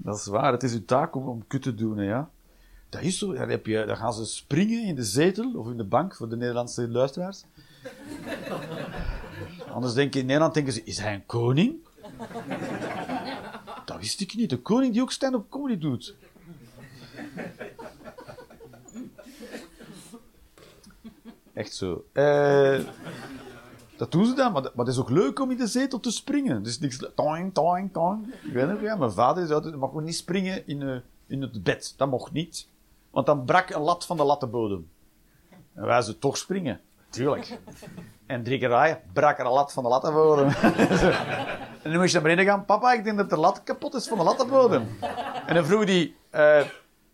Dat is waar, het is uw taak om, om kut te doen, ja. Dat is zo. Dan, gaan ze springen in de zetel of in de bank voor de Nederlandse luisteraars. [LAUGHS] Anders denk je, in Nederland denken ze, is hij een koning? Dat wist ik niet. De koning die ook stand-up comedy doet. Echt zo. Eh, dat doen ze dan, maar, het is ook leuk om in de zetel te springen. Is niks... Toing, toing, toing. Ik weet nog, ja, mijn vader zei altijd, mag niet springen in, eh, in het bed. Dat mocht niet. Want dan brak een lat van de lattenbodem. En wij ze toch springen. Tuurlijk. En drie keer raaien, brak er een lat van de lattenbodem. [LAUGHS] en dan moest je naar beneden gaan. Papa, ik denk dat de lat kapot is van de lattenbodem. En dan vroeg hij, eh,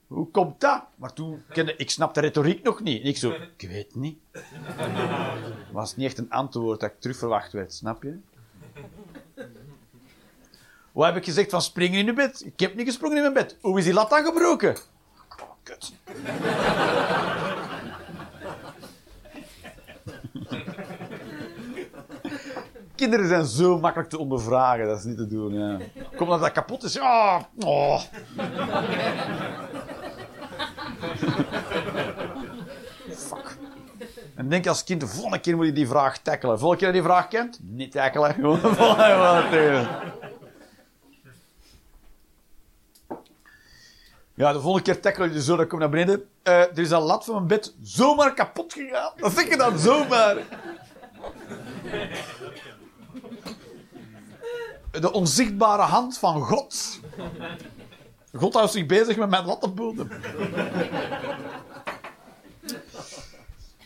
hoe komt dat? Maar toen ik snap de retoriek nog niet. Ik zo, ik weet niet. was niet echt een antwoord dat ik terug verwacht werd, snap je? Wat heb ik gezegd van springen in je bed? Ik heb niet gesprongen in mijn bed. Hoe is die lat dan gebroken? Kut. Kinderen zijn zo makkelijk te ondervragen, dat is niet te doen. Ja. Kom dat dat kapot is. Ja. Oh. [LAUGHS] Fuck. En denk als kind, de volgende keer moet je die vraag tackelen. Volgende keer dat je die vraag kent, niet tackelen. [LAUGHS] Gewoon. Ja, de volgende keer tackle je zo, dan kom naar beneden. Eh, er is een lat van mijn bed zomaar kapot gegaan. Dat zeg je dan zomaar. De onzichtbare hand van God. God houdt zich bezig met mijn lattenbodem.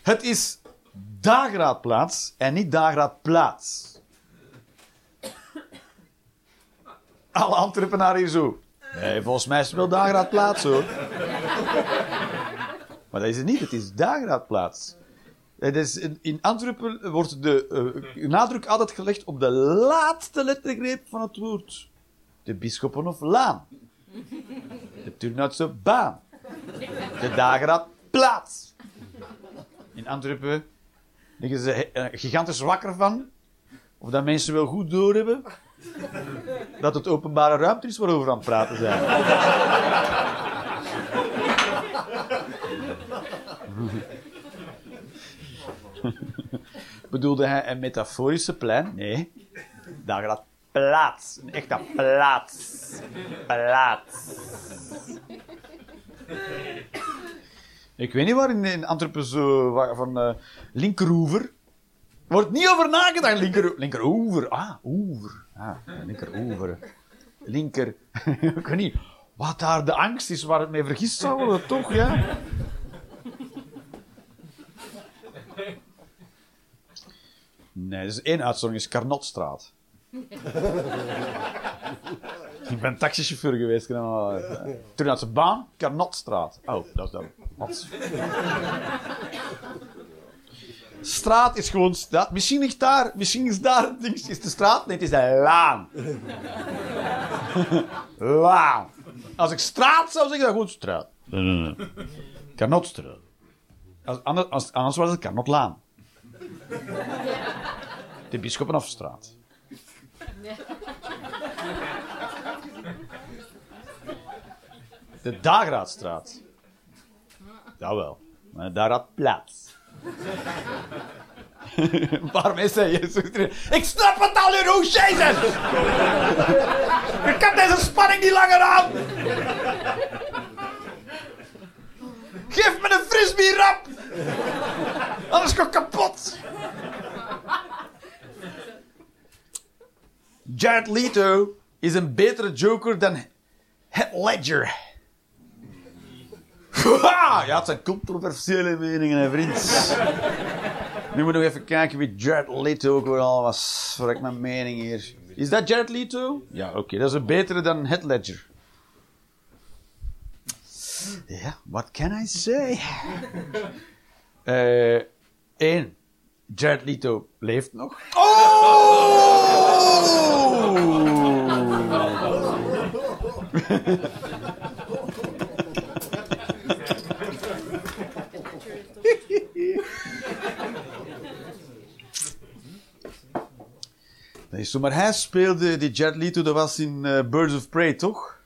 Het is dageraadplaats en niet dageraadplaats. Alle Antwerpenaren hier zo. Nee, volgens mij is het wel dageraadplaats hoor. Maar dat is het niet, het is dageraadplaats. Het is, in- Antwerpen wordt de eh, nadruk altijd gelegd op de laatste lettergreep van het woord. De Bisschoppenhof Laan. De Turnhoutse Baan. De Dageraad Plaats. In Antwerpen liggen ze eh, gigantisch wakker van. Of dat mensen wel goed doorhebben. Dat het openbare ruimte is waarover we aan het praten zijn. Bedoelde hij een metaforische plein? Nee. Daar gaat plaats. Een echte plaats. Plaats. Ik weet niet waar in, Antwerpen zo van eh Linkeroever. Wordt niet over nagedacht. Linker, linkeroever. Ah, oever. Ah, linkeroever. Linker. [LAUGHS] Ik weet niet. Wat daar de angst is waar het mee vergist zou worden, toch, ja? Nee, is één uitzondering, is Carnotstraat. Ik ben taxichauffeur geweest. Toen uit zijn baan, Carnotstraat. Oh, dat is dan. Straat is gewoon straat. Misschien ligt daar, misschien is daar ding, is de straat. Nee, het is de laan. laan. Als ik straat zou zeggen, dan gewoon straat. Carnotstraat. Als, anders, anders was het Carnotlaan. De Bisschoppenhofstraat. De Dageraadstraat. Jawel. Maar. Een paar mensen je zoekt erin. Ik snap het al, Jeroen, jezus! Ik kan deze spanning niet langer aan! Geef me een frisbee rap! Ga ik kapot! Jared Leto is een betere Joker dan Heath Ledger. Ja, het zijn controversiële meningen, vriend. Nu moet ik nog even kijken wie Jared Leto ook weer al was. Voor ik mijn mening hier. Is dat Jared Leto? Ja, oké. Dat is een betere dan Heath Ledger. Ja, what can I say? Eh, één. Jared Leto leeft nog. Oh! [LAUGHS] Nee, zo, maar hij speelde, die Jared Leto, dat was in eh, Birds of Prey, toch?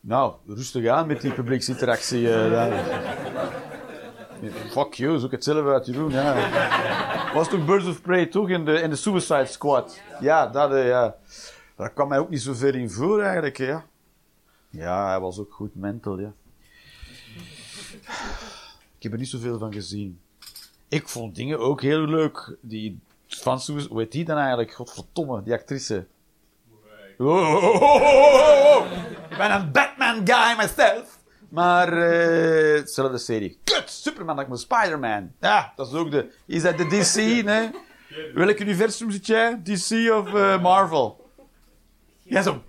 Nou, rustig aan met die publieksinteractie. daar. Fuck you, zoek het zelf uit, Jeroen. Ja. Was toen Birds of Prey, toch? In de, in de Suicide Squad. Ja, dat, ja. Daar kwam mij ook niet zo ver in voor eigenlijk, ja. Ja, hij was ook goed mental, ja. Ik heb er niet zoveel van gezien. Ik vond dingen ook heel leuk. Die van Suze, hoe heet die dan eigenlijk? Godverdomme, die actrice. Oh, oh, oh. Ik ben een Batman guy myself. Maar, eh, hetzelfde serie. Kut, Superman, dat ik mijn Spider-Man. Ja, dat is ook de... Is dat de DC, nee? [LAUGHS] Welk universum zit jij? DC of eh, Marvel? Ja, zo.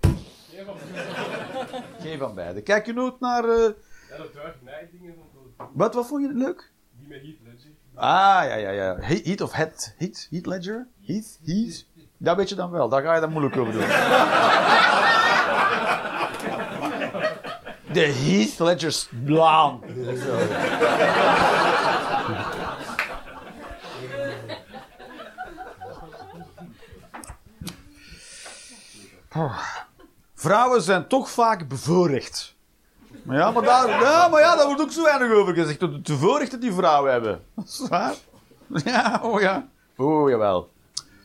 Geen van beide. Kijk je nooit naar... eh, Ja, dat dingen goed. wat, wat vond je leuk? Die met Heath Ledger. Ah, ja, ja, ja. He- Heat of Head. Heat? Heat Ledger? Heat? Heat? Dat weet je dan wel. Daar ga je dan moeilijk over doen. [LAUGHS] De Heath Ledger's Blaan. Oh. Vrouwen zijn toch vaak bevoorrecht. Maar ja, maar daar, ja, maar ja, daar wordt ook zo weinig over gezegd. De bevoorrechten die vrouwen hebben. Dat is waar. Ja, oh ja. Oh, jawel.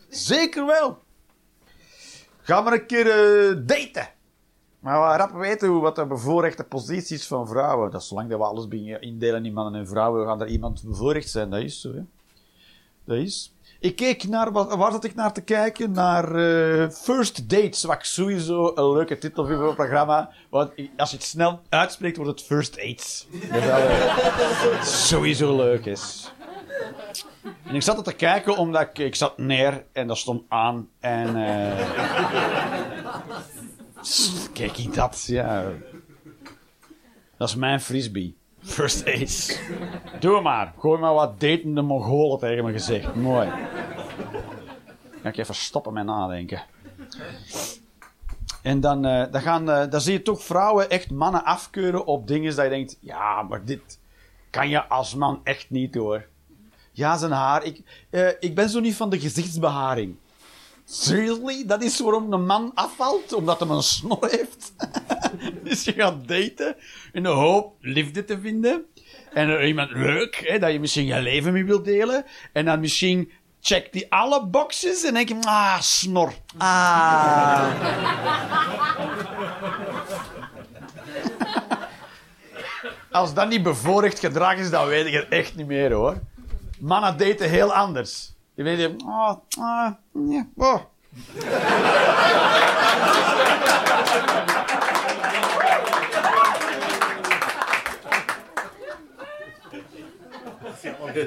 Zeker wel. Ga maar een keer eh, daten. Maar we rap weten hoe wat de bevoorrechte posities van vrouwen. Dat zolang dat we alles indelen in mannen en vrouwen, gaan er iemand bevoorrecht zijn. Dat is zo, hè. Dat is. Ik keek naar, waar zat ik naar te kijken? Naar eh, First Dates, wat ik sowieso een leuke titel vind voor het programma. Want als je het snel uitspreekt, wordt het First Dates. Dat eh, sowieso leuk is. En ik zat er te kijken omdat ik, ik zat neer en dat stond aan. En eh kijk dat, ja. Dat is mijn frisbee. First Dates. Doe maar. Gooi maar wat datende Mongolen tegen mijn gezicht. Mooi. Ga ik even stoppen met nadenken. En dan, eh, dan, gaan, eh, dan zie je toch vrouwen echt mannen afkeuren op dingen dat je denkt... Ja, maar dit kan je als man echt niet hoor. Ja, zijn haar. Ik, eh, ik ben zo niet van de gezichtsbeharing. Seriously? Dat is waarom een man afvalt? Omdat hij een snor heeft? [LAUGHS] dus je gaat daten in de hoop liefde te vinden. En iemand leuk, hè, dat je misschien je leven mee wilt delen. En dan misschien checkt die alle boxes en denk je, ah, snor. Ah. Als dat niet bevoorrecht gedrag is, dan weet ik het echt niet meer hoor. Mannen daten heel anders. Je weet je, oh, ah, ja, oh.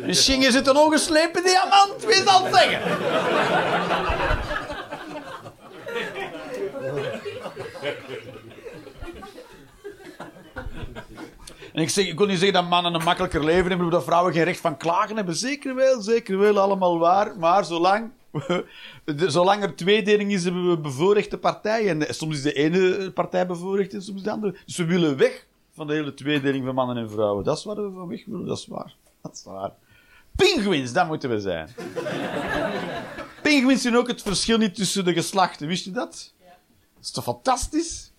Misschien is het een ongeslepen diamant, wie zal het zeggen? En ik, zeg, ik wil niet zeggen dat mannen een makkelijker leven hebben, dat vrouwen geen recht van klagen hebben. Zeker wel, zeker wel, allemaal waar. Maar zolang, zolang er tweedeling is, hebben we bevoorrechte partijen. En soms is de ene partij bevoorrecht en soms de andere. Dus we willen weg van de hele tweedeling van mannen en vrouwen. Dat is waar we van weg willen, dat is waar. Dat. Pinguïns, dat moeten we zijn. Pinguïns zien ook het verschil niet tussen de geslachten. Wist je dat? Dat is toch fantastisch?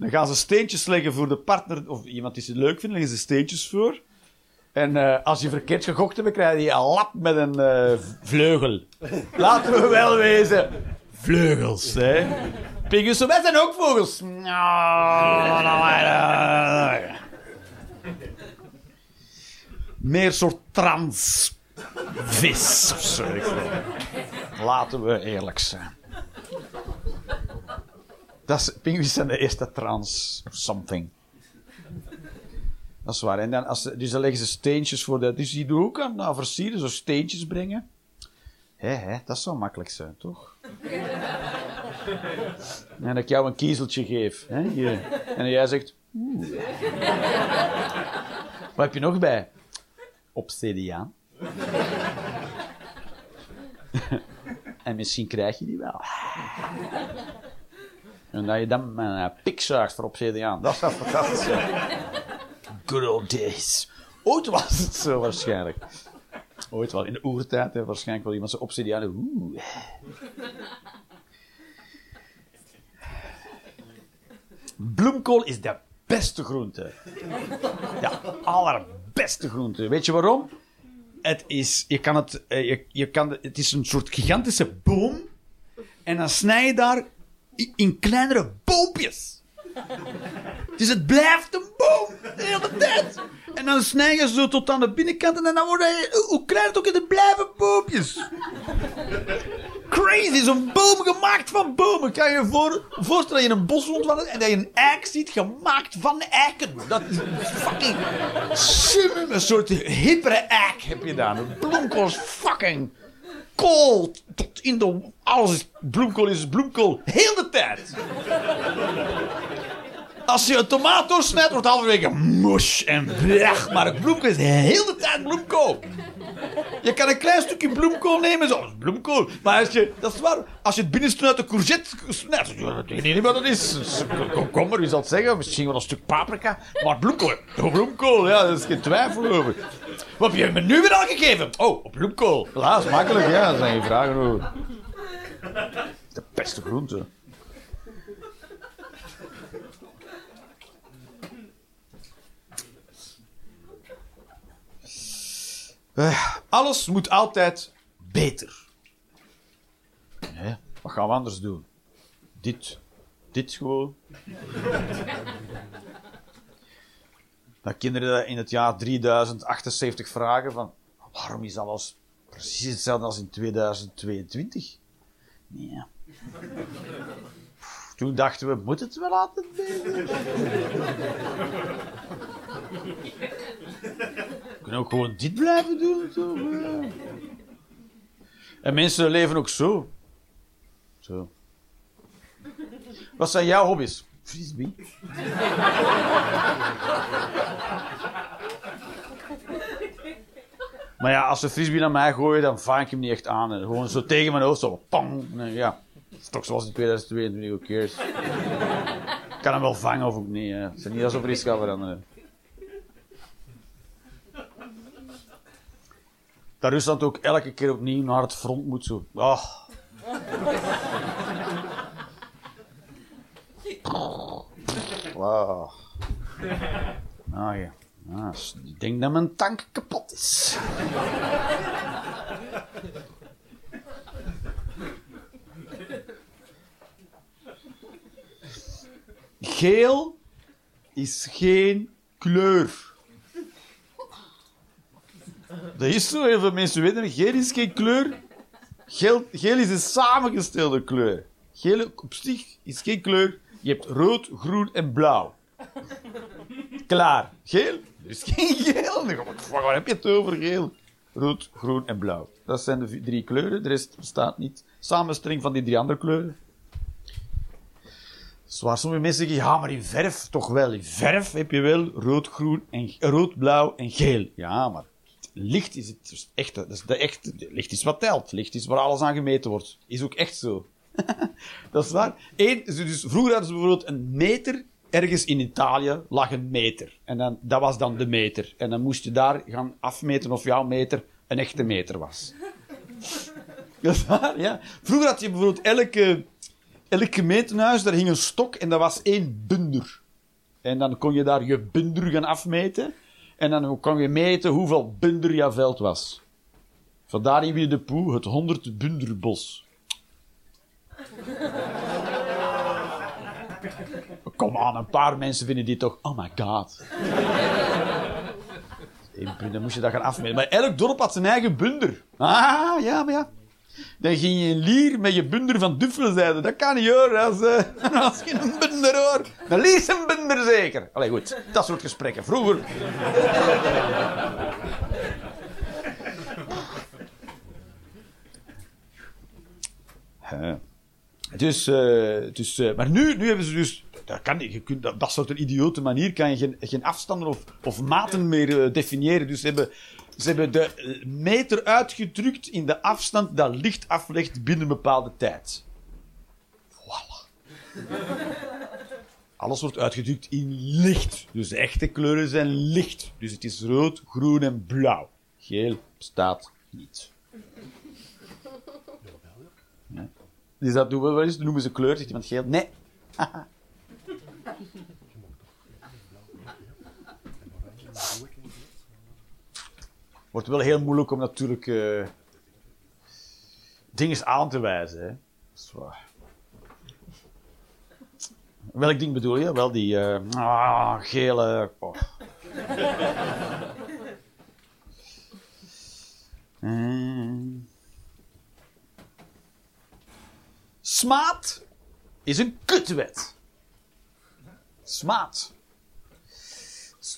Dan gaan ze steentjes leggen voor de partner, of iemand die ze leuk vindt, leggen ze steentjes voor. En eh, als je verkeerd gegokt hebt, krijg je een lap met een eh, vleugel. [LAUGHS] Laten we wel wezen. Vleugels, hè. Pinguïns, wij zijn ook vogels. Meer soort trans vis of zo. ik geloof. Laten we eerlijk zijn. Dat is, pinguïns zijn de eerste trans something. Dat is waar. En dan, als, dus dan leggen ze steentjes voor de... Dus die doen ook aan, aan versieren, zo steentjes brengen. Hé, hé, dat zou makkelijk zijn, toch? En dat ik jou een kiezeltje geef. Hè, hier. En jij zegt... Wat heb je nog bij? Obsidiaan. [LAUGHS] en misschien krijg je die wel. En dat je dan met een pik zuigt voor obsidiaan. Dat zou fantastisch. [LAUGHS] Good old days. Ooit was het zo waarschijnlijk. Ooit wel. In de oertijd heeft waarschijnlijk wel iemand zijn obsidiaan. Oeh. Bloemkool is de beste groente. Ja, allerbeste groente. Weet je waarom? Het is, je kan het, eh, je, je kan, het is een soort gigantische boom. En dan snij je daar in, in kleinere boompjes. Dus het blijft een boom de hele tijd. En dan snij je zo tot aan de binnenkant en dan wordt hij, hoe- klein het ook is, het blijven boompjes. Crazy, zo'n boom gemaakt van bomen. Kan je je voor, voorstellen dat je in een bos rondwandelt en dat je een eik ziet gemaakt van eiken. Dat is fucking een soort hippere eik heb je daar. Een bloemkool is fucking kool. Tot in de... Alles is bloemkool is bloemkool. Heel de tijd. Als je een tomaat doorsnijdt, wordt halverwege mush en blech. Maar het bloemkool is heel de tijd bloemkool. Je kan een klein stukje bloemkool nemen, zo. Dat is bloemkool. Maar als je, dat is waar, als je het binnenste uit de courgette snijdt, dat weet ik niet wat dat is. Dat is Komkommer, wie zal het zeggen? Misschien wel een stuk paprika. Maar bloemkool, oh, bloemkool, ja, daar is geen twijfel over. Wat heb je me nu weer al gegeven? Oh, bloemkool. Helaas, makkelijk, ja, daar zijn geen vragen over. [LAUGHS] De beste groente. Eh, alles moet altijd beter. Wat gaan we anders doen? Dit. Dit gewoon. Dan kinderen in het jaar 3078 vragen van... Waarom is alles precies hetzelfde als in 2022? Nee. Toen dachten we, moet het wel beter? Kunnen ook gewoon dit blijven doen. Toch? En mensen leven ook zo. Zo. Wat zijn jouw hobby's? Frisbee. maar ja, als ze frisbee naar mij gooien, dan vang ik hem niet echt aan. hè. Gewoon zo tegen mijn hoofd, zo pang. Ja, toch zoals in 2022, who cares. Ik kan hem wel vangen of ook niet. Het is niet alsof er iets veranderen. Dat Rusland ook elke keer opnieuw naar het front moet zo. Ah. Ah ja. Ah, ik denk dat mijn tank kapot is. Geel is geen kleur. Dat is zo, heel veel mensen weten. Geel is geen kleur. Geel, geel is een samengestelde kleur. Geel op zich is geen kleur. Je hebt rood, groen en blauw. Klaar. Geel? Is geen geel. Waar heb je het over? Geel, rood, groen en blauw. Dat zijn de drie kleuren. De rest bestaat niet. Samenstelling van die drie andere kleuren. Zwaar, sommige mensen zeggen, ja, maar in verf toch wel. In verf heb je wel rood, groen en rood, blauw en geel. Ja, maar licht is het dus echte. Dat is de echte. Licht is wat telt. Licht is waar alles aan gemeten wordt. Is ook echt zo. [LAUGHS] dat is waar. Eén, dus vroeger hadden ze bijvoorbeeld een meter. Ergens in Italië lag een meter. En dan, dat was dan de meter. En dan moest je daar gaan afmeten of jouw meter een echte meter was. [LAUGHS] Dat is waar, ja. Vroeger had je bijvoorbeeld elke, elk gemeentehuis, daar hing een stok en dat was één bunder. En dan kon je daar je bunder gaan afmeten. En dan kon je meten hoeveel bunder jouw veld was. Vandaar in de Poe het 100 bunderbos. Kom aan, een paar mensen vinden die toch... Oh my god. Dan moest je dat gaan afmeten. Maar elk dorp had zijn eigen bunder. Ah, ja, maar ja. Dan ging je in Lier met je bunder van Duffelen zeiden. Dat kan niet hoor. Als, eh, [LAUGHS] als je een bunder hoor. Dan lies een bunder zeker. Allee, goed. Dat soort gesprekken. Vroeger. Dus, eh, dus eh, maar nu, nu hebben ze dus. Dat, kan. Je kunt, dat, soort een idiote manier kan je geen, geen afstanden of, of maten meer definiëren. Dus hebben, ze hebben de meter uitgedrukt in de afstand dat licht aflegt binnen een bepaalde tijd. Voilà. Alles wordt uitgedrukt in licht. Dus de echte kleuren zijn licht. Dus het is rood, groen en blauw. Geel bestaat niet. Ja. Dus dat doen we wel eens. Dan noemen ze kleur. Zegt iemand geel? Nee. [LAUGHS] Wordt wel heel moeilijk om natuurlijk eh dingen aan te wijzen. Hè. Welk ding bedoel je? Wel die ah, gele. oh. Is een kutwet. Smaad.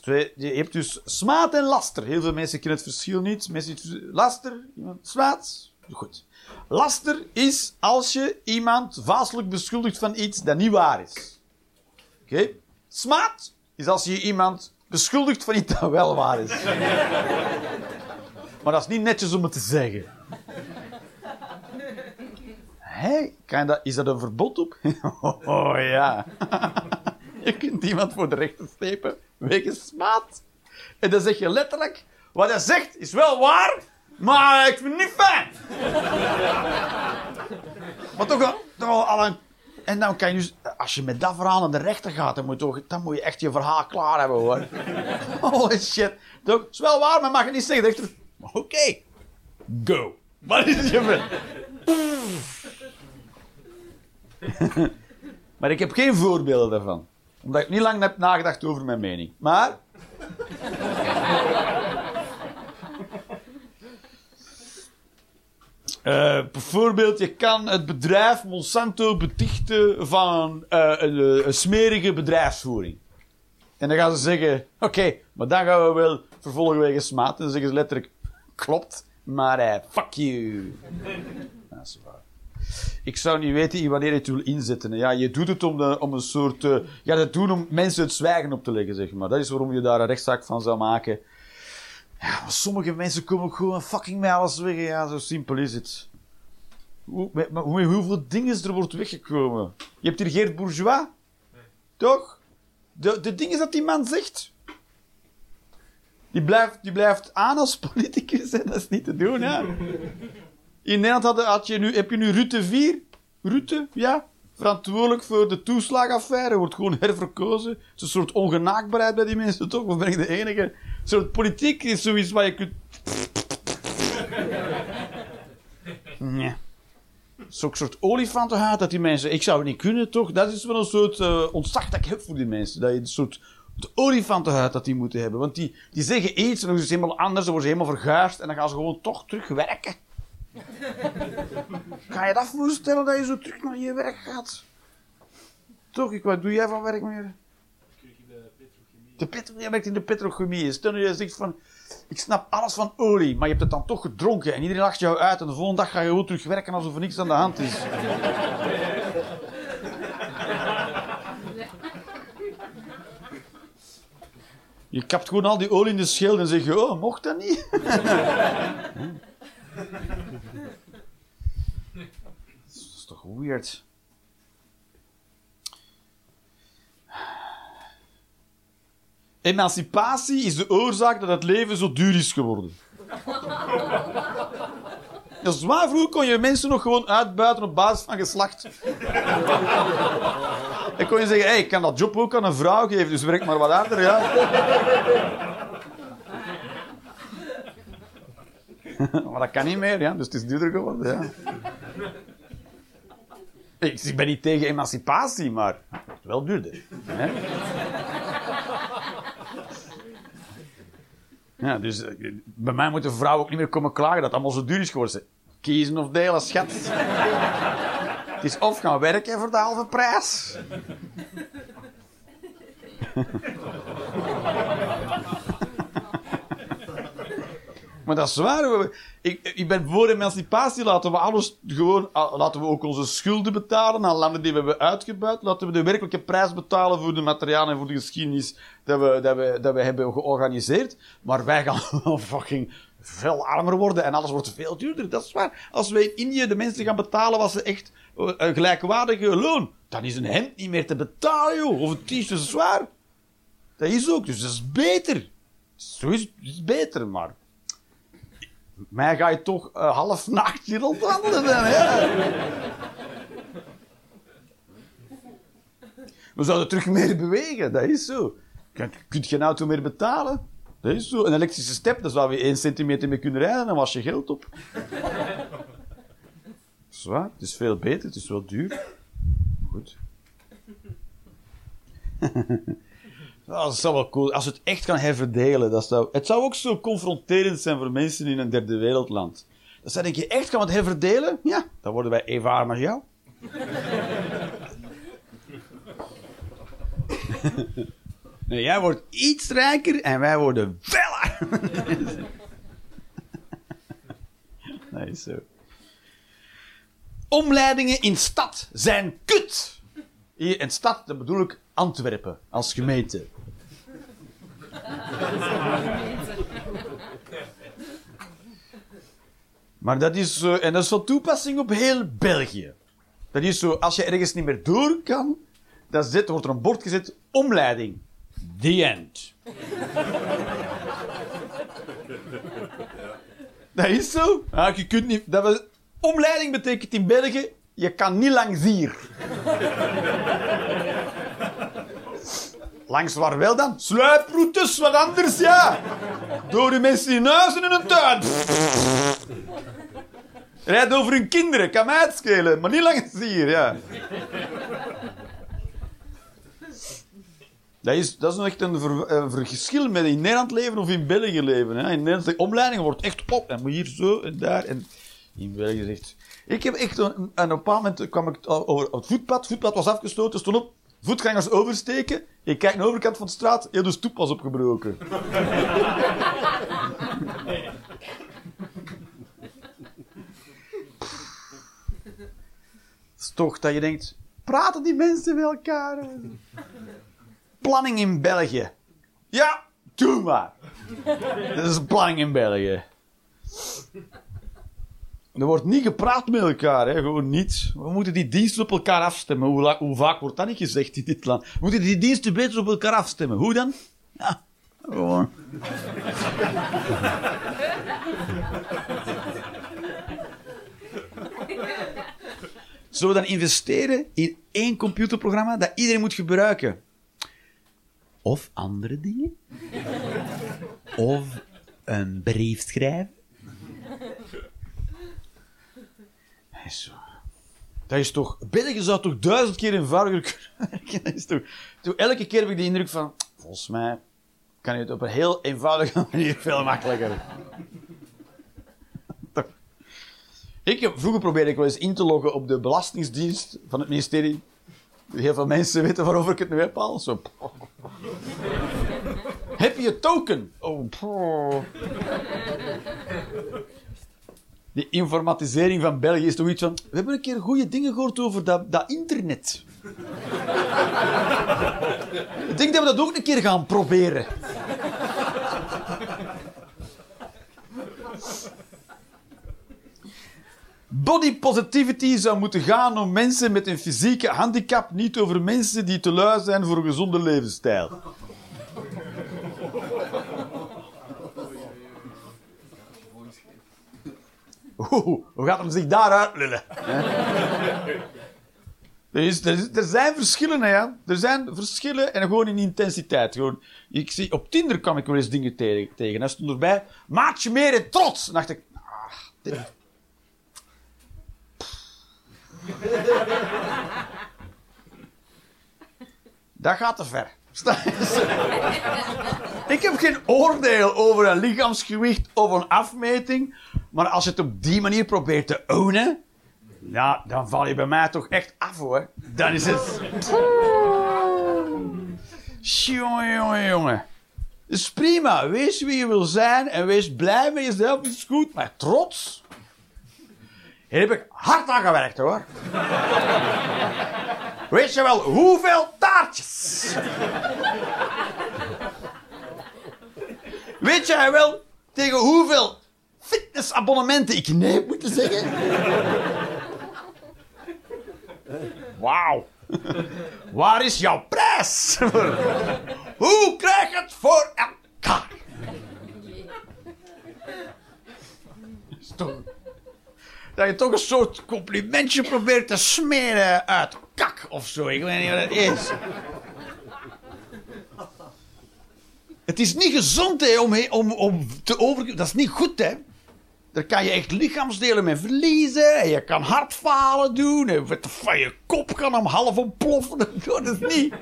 Dus Je hebt dus smaad en laster. Heel veel mensen kennen het verschil niet. Mensen, laster, smaad. Goed. Laster is als je iemand vastelijk beschuldigt van iets dat niet waar is. Oké? Smaad is als je iemand beschuldigt van iets dat wel waar is. maar dat is niet netjes om het te zeggen. Hé, dat, is dat een verbod op? [LAUGHS] oh ja. [LAUGHS] je kunt iemand voor de rechter slepen wegens smaad. En dan zeg je letterlijk, wat hij zegt is wel waar, maar ik vind het niet fijn. maar toch al. En dan kan je dus, als je met dat verhaal naar de rechter gaat, dan moet, dan moet je echt je verhaal klaar hebben hoor. [LAUGHS] Holy shit. Toch, is wel waar, maar mag je niet zeggen. Oké, go. Wat is je [LAUGHS] maar ik heb geen voorbeelden daarvan. Omdat ik niet lang heb nagedacht over mijn mening. Maar... [LAUGHS] Eh, bijvoorbeeld, je kan het bedrijf Monsanto betichten van eh, een, eh, een smerige bedrijfsvoering. En dan gaan ze zeggen, oké, maar dan gaan we wel vervolgen wegens smaad. En dan zeggen ze letterlijk, klopt, maar eh, fuck you. [LAUGHS] Dat is waar. Ik zou niet weten wanneer je het wil inzetten. Ja, je doet het om, de, om een soort... eh ja, dat doen om mensen het zwijgen op te leggen, zeg maar. Dat is waarom je daar een rechtszaak van zou maken. Ja, maar sommige mensen komen ook gewoon fucking met alles weg. Ja, zo simpel is het. Hoe, met, hoeveel dingen er wordt weggekomen. Je hebt hier Geert Bourgeois. Toch? De, de dingen dat die man zegt. Die blijft, die blijft aan als politicus. Hè? Dat is niet te doen, hè? [LAUGHS] In Nederland had, je nu, heb je nu Rutte 4. Rutte, ja. Verantwoordelijk voor de toeslagaffaire. Wordt gewoon herverkozen. Het is een soort ongenaakbaarheid bij die mensen, toch? Of ben ik de enige? Een soort politiek is zoiets waar je kunt... [LAUGHS] Nee. Een soort olifantenhaat dat die mensen... Ik zou het niet kunnen, toch? Dat is wel een soort eh ontzag dat ik heb voor die mensen. Dat je een soort olifantenhuid dat die moeten hebben. Want die, die zeggen iets en dan is het helemaal anders. Dan worden ze helemaal verguisd en dan gaan ze gewoon toch terug werken. Kan je dat voorstellen dat je zo terug naar je werk gaat? Toch, ik, wat doe jij van werk meer? De petro, jij werkt in de petrochemie. Stel je zegt van, ik snap alles van olie, maar je hebt het dan toch gedronken en iedereen lacht jou uit en de volgende dag ga je gewoon terug werken alsof er niks aan de hand is. Je kapt gewoon al die olie in de schil en zeg je, oh, mocht dat niet? Dat is toch weird? Emancipatie is de oorzaak dat het leven zo duur is geworden. [LAUGHS] Dat is waar, vroeger kon je mensen nog gewoon uitbuiten op basis van geslacht. [LAUGHS] En kon je zeggen, hey, ik kan dat job ook aan een vrouw geven, dus werk maar wat harder, ja. [LAUGHS] maar dat kan niet meer, ja, dus het is duurder geworden, ja. Ik, ben niet tegen emancipatie, maar het wel duurder. Hè? Ja, dus eh, bij mij moet de vrouw ook niet meer komen klagen dat het allemaal zo duur is geworden. Kiezen of delen, schat. het is of gaan werken voor de halve prijs. Maar dat is waar. Ik, ik ben voor emancipatie. Laten we alles gewoon... ah, Laten we ook onze schulden betalen aan landen die we hebben uitgebuit. Laten we de werkelijke prijs betalen voor de materialen en voor de geschiedenis dat we, dat we, dat we hebben georganiseerd. Maar wij gaan [LAUGHS] fucking veel armer worden en alles wordt veel duurder. Dat is waar. Als wij in Indië de mensen gaan betalen wat ze echt eh, een gelijkwaardige loon, dan is een hemd niet meer te betalen, joh. Of een t-shirt, dat is waar. Dat is ook. Dus dat is beter. Zo is het beter, maar... Mij ga je toch eh, half nacht hier rondwandelen. dan, hè? We zouden terug meer bewegen, dat is zo. Kun, kunt je een auto meer betalen? Dat is zo. Een elektrische step, daar zou je 1 centimeter mee kunnen rijden, dan was je geld op. Zwaar, het is veel beter, het is wel duur. Goed. Dat zou wel cool Als we het echt gaan herverdelen. Dat zou, het zou ook zo confronterend zijn voor mensen in een derde wereldland. Zou denk je echt gaan het herverdelen? Ja, dan worden wij even arm als jou. [LAUGHS] nee, jij wordt iets rijker en wij worden veel armer. [LAUGHS] nee, zo. Omleidingen in stad zijn kut. Hier in stad, dat bedoel ik Antwerpen als gemeente. Maar dat is, eh, en dat is van toepassing op heel België. Dat is zo, als je ergens niet meer door kan, dan zit, wordt er een bord gezet, omleiding. The end. [LAUGHS] dat is zo. Ah, je kunt niet, was, omleiding betekent in België, je kan niet langs hier. Langs waar wel dan? Sluiproutes, wat anders, ja. Door de mensen in huis en in een tuin. Rijd over hun kinderen, kan mij uitschelen, maar niet langs hier, ja. Dat is, dat is nog echt een, ver- een verschil met in Nederland leven of in België leven. Hè. In Nederland de omleiding wordt echt op. En moet hier zo en daar. En in België zegt... Ik heb echt... Een, op een bepaald moment kwam ik over het voetpad. Het voetpad was afgestoten. Stond op. Voetgangers oversteken. Ik kijk naar de overkant van de straat. De stoep was opgebroken. [LAUGHS] Het is toch dat je denkt... Praten die mensen met elkaar? Planning in België. Ja, doe maar. [LAUGHS] Dat is planning in België. Er wordt niet gepraat met elkaar, hè? gewoon niet. We moeten die diensten op elkaar afstemmen. Hoe, hoe vaak wordt dat niet gezegd in dit land? We moeten die diensten beter op elkaar afstemmen. Hoe dan? Ja, gewoon. Zullen we dan investeren in één computerprogramma dat iedereen moet gebruiken? Of andere dingen? Of een brief schrijven? Dat Dat is toch... België zou toch duizend keer eenvoudiger [LAUGHS] kunnen werken? Toch elke keer heb ik de indruk van... Volgens mij kan je het op een heel eenvoudige [LAUGHS] manier veel makkelijker. [LAUGHS] Vroeger probeerde ik wel eens in te loggen op de Belastingsdienst van het ministerie. Heel veel mensen weten waarover ik het nu heb al. Zo. heb je token? Oh. Die informatisering van België is toch iets van... We hebben een keer goede dingen gehoord over dat, dat internet. ik denk dat we dat ook een keer gaan proberen. Body positivity zou moeten gaan om mensen met een fysieke handicap, niet over mensen die te lui zijn voor een gezonde levensstijl. Oeh, hoe gaat hem zich daaruit lullen? Er, is, er, is- er zijn verschillen, hè, ja. Er zijn verschillen en gewoon in intensiteit. Gewoon, ik zie, op Tinder kwam ik wel eens dingen te- tegen. Hij stond erbij, maatje meer en trots. Dan dacht ik, ah, dit... [LAUGHS] Dat gaat te ver. Ik heb geen oordeel over een lichaamsgewicht of een afmeting. Maar als je het op die manier probeert te ownen. Ja, dan val je bij mij toch echt af hoor. Dan is het. Jongen, jongen, jongen. Het is prima. Wees wie je wil zijn en wees blij met jezelf. is goed. Maar trots. Heb ik hard aan gewerkt hoor. Weet je wel hoeveel taartjes? Weet jij wel tegen hoeveel fitnessabonnementen ik nee heb moeten zeggen? Wauw. Waar is jouw prijs? Hoe krijg je het voor elkaar? Is toch- Dat je toch een soort complimentje probeert te smeren uit kak of zo. Ik weet niet wat het is. Het is niet gezond hè, om, om, om te over... Dat is niet goed, hè. Daar kan je echt lichaamsdelen mee verliezen. En je kan hartfalen doen. En van je kop kan hem half ontploffen. Dat is niet...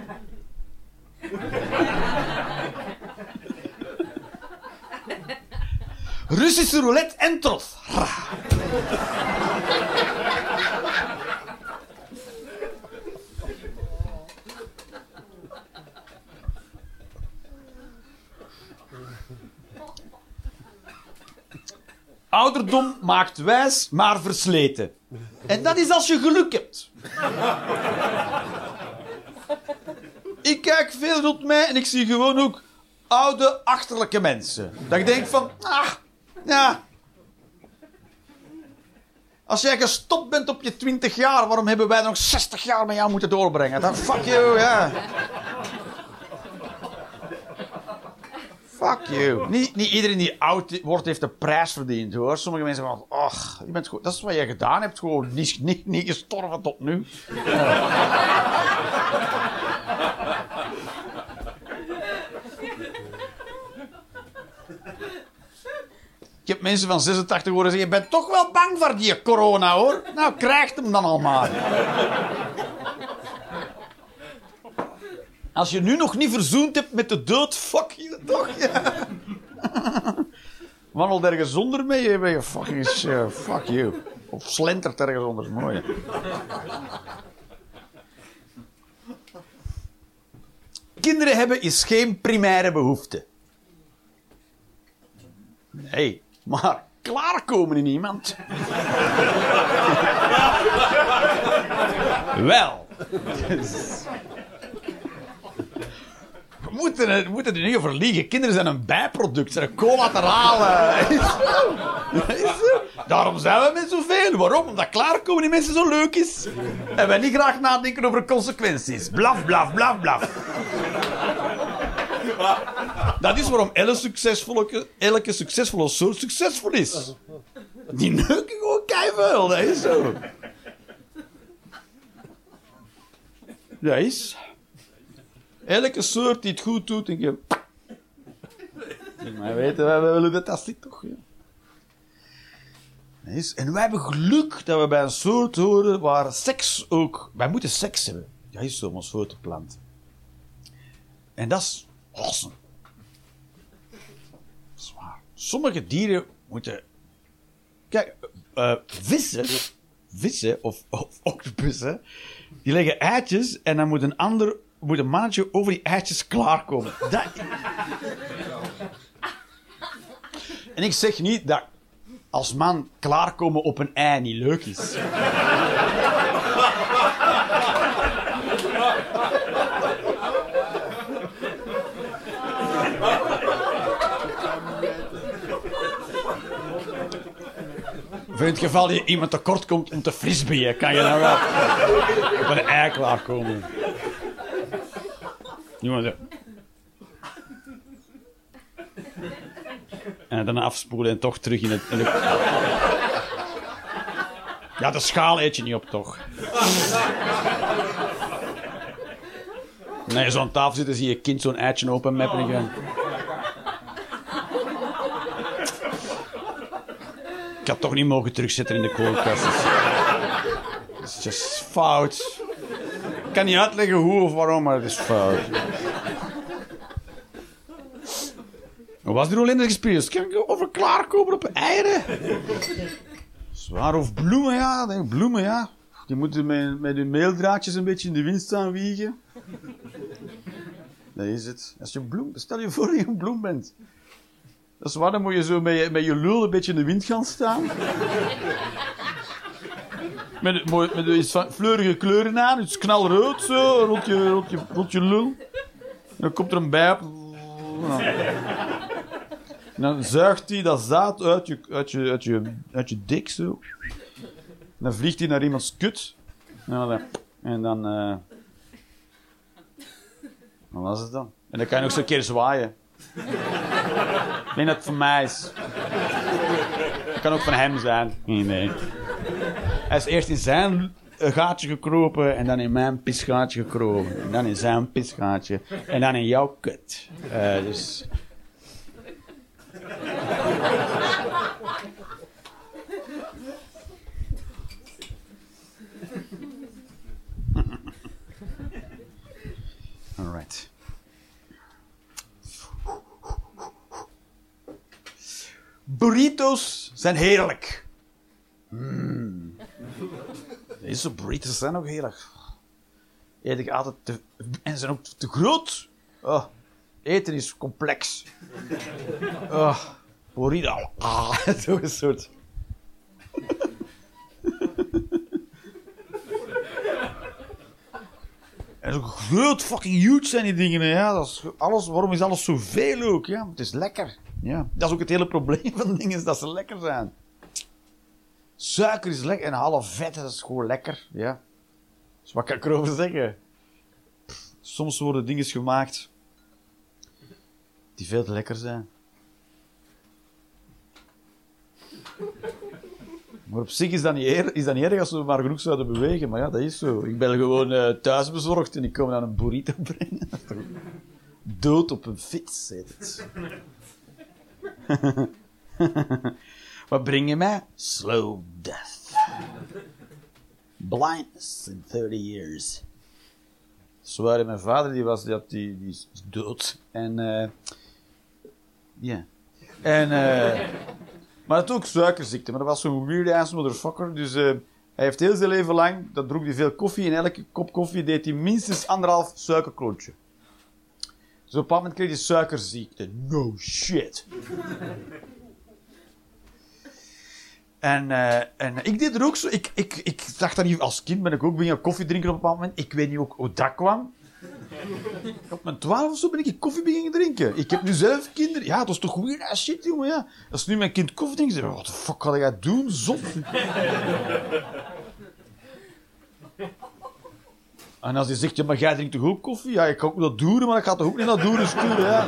Russische roulette en trof. Ouderdom maakt wijs, maar versleten. En dat is als je geluk hebt. ik kijk veel rond mij en ik zie gewoon ook oude, achterlijke mensen. Dat ik denk van, ah, ja. Als jij gestopt bent op je 20 jaar, waarom hebben wij nog 60 jaar met jou moeten doorbrengen? Dan fuck you, ja. Fuck you. Niet, niet iedereen die oud wordt, heeft de prijs verdiend hoor. Sommige mensen van, ach, je bent goed. Dat is wat je gedaan hebt, gewoon niet, niet, niet gestorven tot nu. Ik heb mensen van 86 horen zeggen, je bent toch wel bang voor die corona hoor. Nou, krijgt hem dan al maar. Als je nu nog niet verzoend hebt met de dood, fuck you toch? Ja. Wandelt ergens zonder mee, je ben je fucking uh, fuck you. Of slentert ergens onder, mooi. Kinderen hebben is geen primaire behoefte. Nee, maar klaarkomen in iemand. Wel. Dus- We moeten, er- we moeten er niet over liegen. Kinderen zijn een bijproduct, zijn een collaterale. Is zo. Daarom zijn we met zoveel. Waarom? Omdat klaarkomen die mensen zo leuk is. En wij niet graag nadenken over consequenties. Blaf, blaf, blaf, blaf. [LAUGHS] Dat is waarom elke succesvolle, elke succesvolle soort succesvol is. Die neuken gewoon keiveel, dat is zo. Dat is. Elke soort die het goed doet, denk je. Maar weten wij willen dat zit toch? Is. En wij hebben geluk dat we bij een soort horen waar seks ook. Wij moeten seks hebben. Dat is zo om ons voor te planten. En dat is Zwaar. Sommige dieren moeten. Kijk, eh, vissen, vissen of, of octopussen, die leggen eitjes en dan moet een ander, moet een mannetje over die eitjes klaarkomen. Dat... En ik zeg niet dat als man klaarkomen op een ei niet leuk is. In het geval je iemand tekort komt om te frisbeeën, kan je nou wel op een ei klaarkomen. En dan afspoelen en toch terug in het... In. Ja, de schaal eet je niet op, toch? Nee, zo aan tafel zitten, zie je kind zo'n eitje openmeppen en gaan... Ik had toch niet mogen terugzetten in de koelkast. Het is just fout. Ik kan niet uitleggen hoe of waarom, maar het is fout. Was die Rolinde gespeeld? Kan ik over klaarkomen op eieren? Zwaar of bloemen, ja. Denk, bloemen, ja. Die moeten met, met hun meeldraadjes een beetje in de wind staan wiegen. Dat is het. Als je bloem, stel je voor dat je een bloem bent. Dat is waar, dan moet je zo met je, met je lul een beetje in de wind gaan staan. Met, mooi- met iets fleurige kleuren aan, iets knalrood zo, rond je, rond je, rond je lul. Dan komt er een bij op. En dan zuigt hij dat zaad uit je, uit je, uit je, uit je dik zo. En dan vliegt hij naar iemands kut. En dan... Eh, Wat was het dan? En dan kan je nog een keer zwaaien. Ik denk dat het van mij is. Het kan ook van hem zijn. Nee, nee. Hij is eerst in zijn eh, gaatje gekropen en dan in mijn pisgaatje gekropen. En dan in zijn pisgaatje en dan in jouw kut. Eh, dus... Alright. Burritos zijn heerlijk. Mm. Deze burritos zijn ook heerlijk. Eet ik altijd te... En ze zijn ook te groot. Oh, eten is complex. Oh, burrito. Ah, [LAUGHS] zo'n soort... [LAUGHS] En zo groot fucking huge zijn die dingen. Ja, dat is alles, waarom is alles zoveel ook? Ja, het is lekker. Ja, dat is ook het hele probleem van dingen, is dat ze lekker zijn. Suiker is lekker en half vet, dat is gewoon lekker. Ja. Dus wat kan ik erover zeggen? Soms worden dingen gemaakt die veel te lekker zijn. Maar op zich is dat niet, eer- is dat niet erg als we maar genoeg zouden bewegen. Maar ja, dat is zo. Ik ben gewoon eh thuis bezorgd en ik kom dan een burrito brengen. [LAUGHS] Dood op een fiets, heet het. [LAUGHS] Wat breng je mij? Slow death. Blindness in 30 years. Zwaar, mijn vader die was, die, die, is dood. En, eh ja. En, eh maar had ook suikerziekte. Maar dat was zo'n weird ass motherfucker. Dus eh, hij heeft heel zijn leven lang, dat droeg hij veel koffie. En elke kop koffie deed hij minstens anderhalf suikerklontje. Dus op een moment kreeg hij suikerziekte. No shit. En, eh, en ik deed er ook zo. Ik, ik, ik dacht dat. Als kind ben ik ook beginnen koffie drinken op een bepaald moment. Ik weet niet ook hoe dat kwam. Op mijn twaalf of zo ben ik koffie beginnen drinken. Ik heb nu zelf kinderen. Ja, dat is toch weird as shit, jongen. Ja. Als nu mijn kind koffie drinkt, zeg ik, wat de fuck ga jij doen? Zot. En als hij zegt, maar jij drinkt toch ook koffie? Ja, ik kan ook dat doen, maar ik ga toch ook niet dat doen sturen, ja.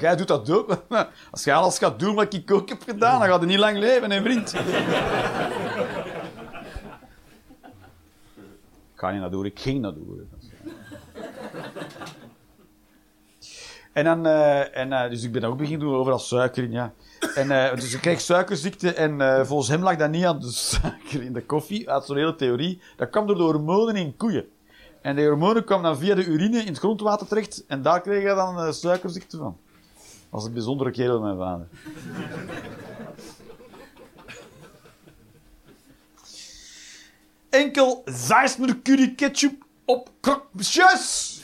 Jij doet dat ook. [LAUGHS] Als jij alles gaat doen wat ik ook heb gedaan, dan gaat hij niet lang leven, hè, vriend. [LAUGHS] Ik ga niet naar ik ging naar doen. En dan, eh, en, eh, dus ik ben ook beginnen doen overal suiker in, ja. En, eh, dus ik kreeg suikerziekte en eh, volgens hem lag dat niet aan de suiker in de koffie. Hij had zo'n hele theorie. Dat kwam door de hormonen in koeien. En de hormonen kwamen dan via de urine in het grondwater terecht en daar kreeg hij dan eh, suikerziekte van. Dat was een bijzondere kerel, mijn vader. Enkel Zeissner curry ketchup op krokjes.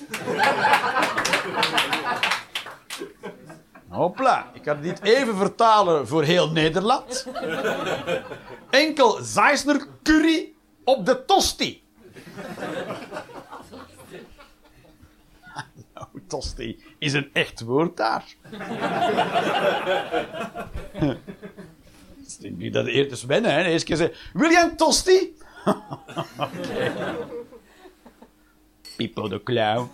Hopla, ik ga dit even vertalen voor heel Nederland. Enkel Zeissner curry op de tosti. Nou, tosti is een echt woord daar. Ik denk dat eerst eens wennen, hè. De eerste keer zei, wil jij een tosti? [LAUGHS] Oké. Pippo de Clown.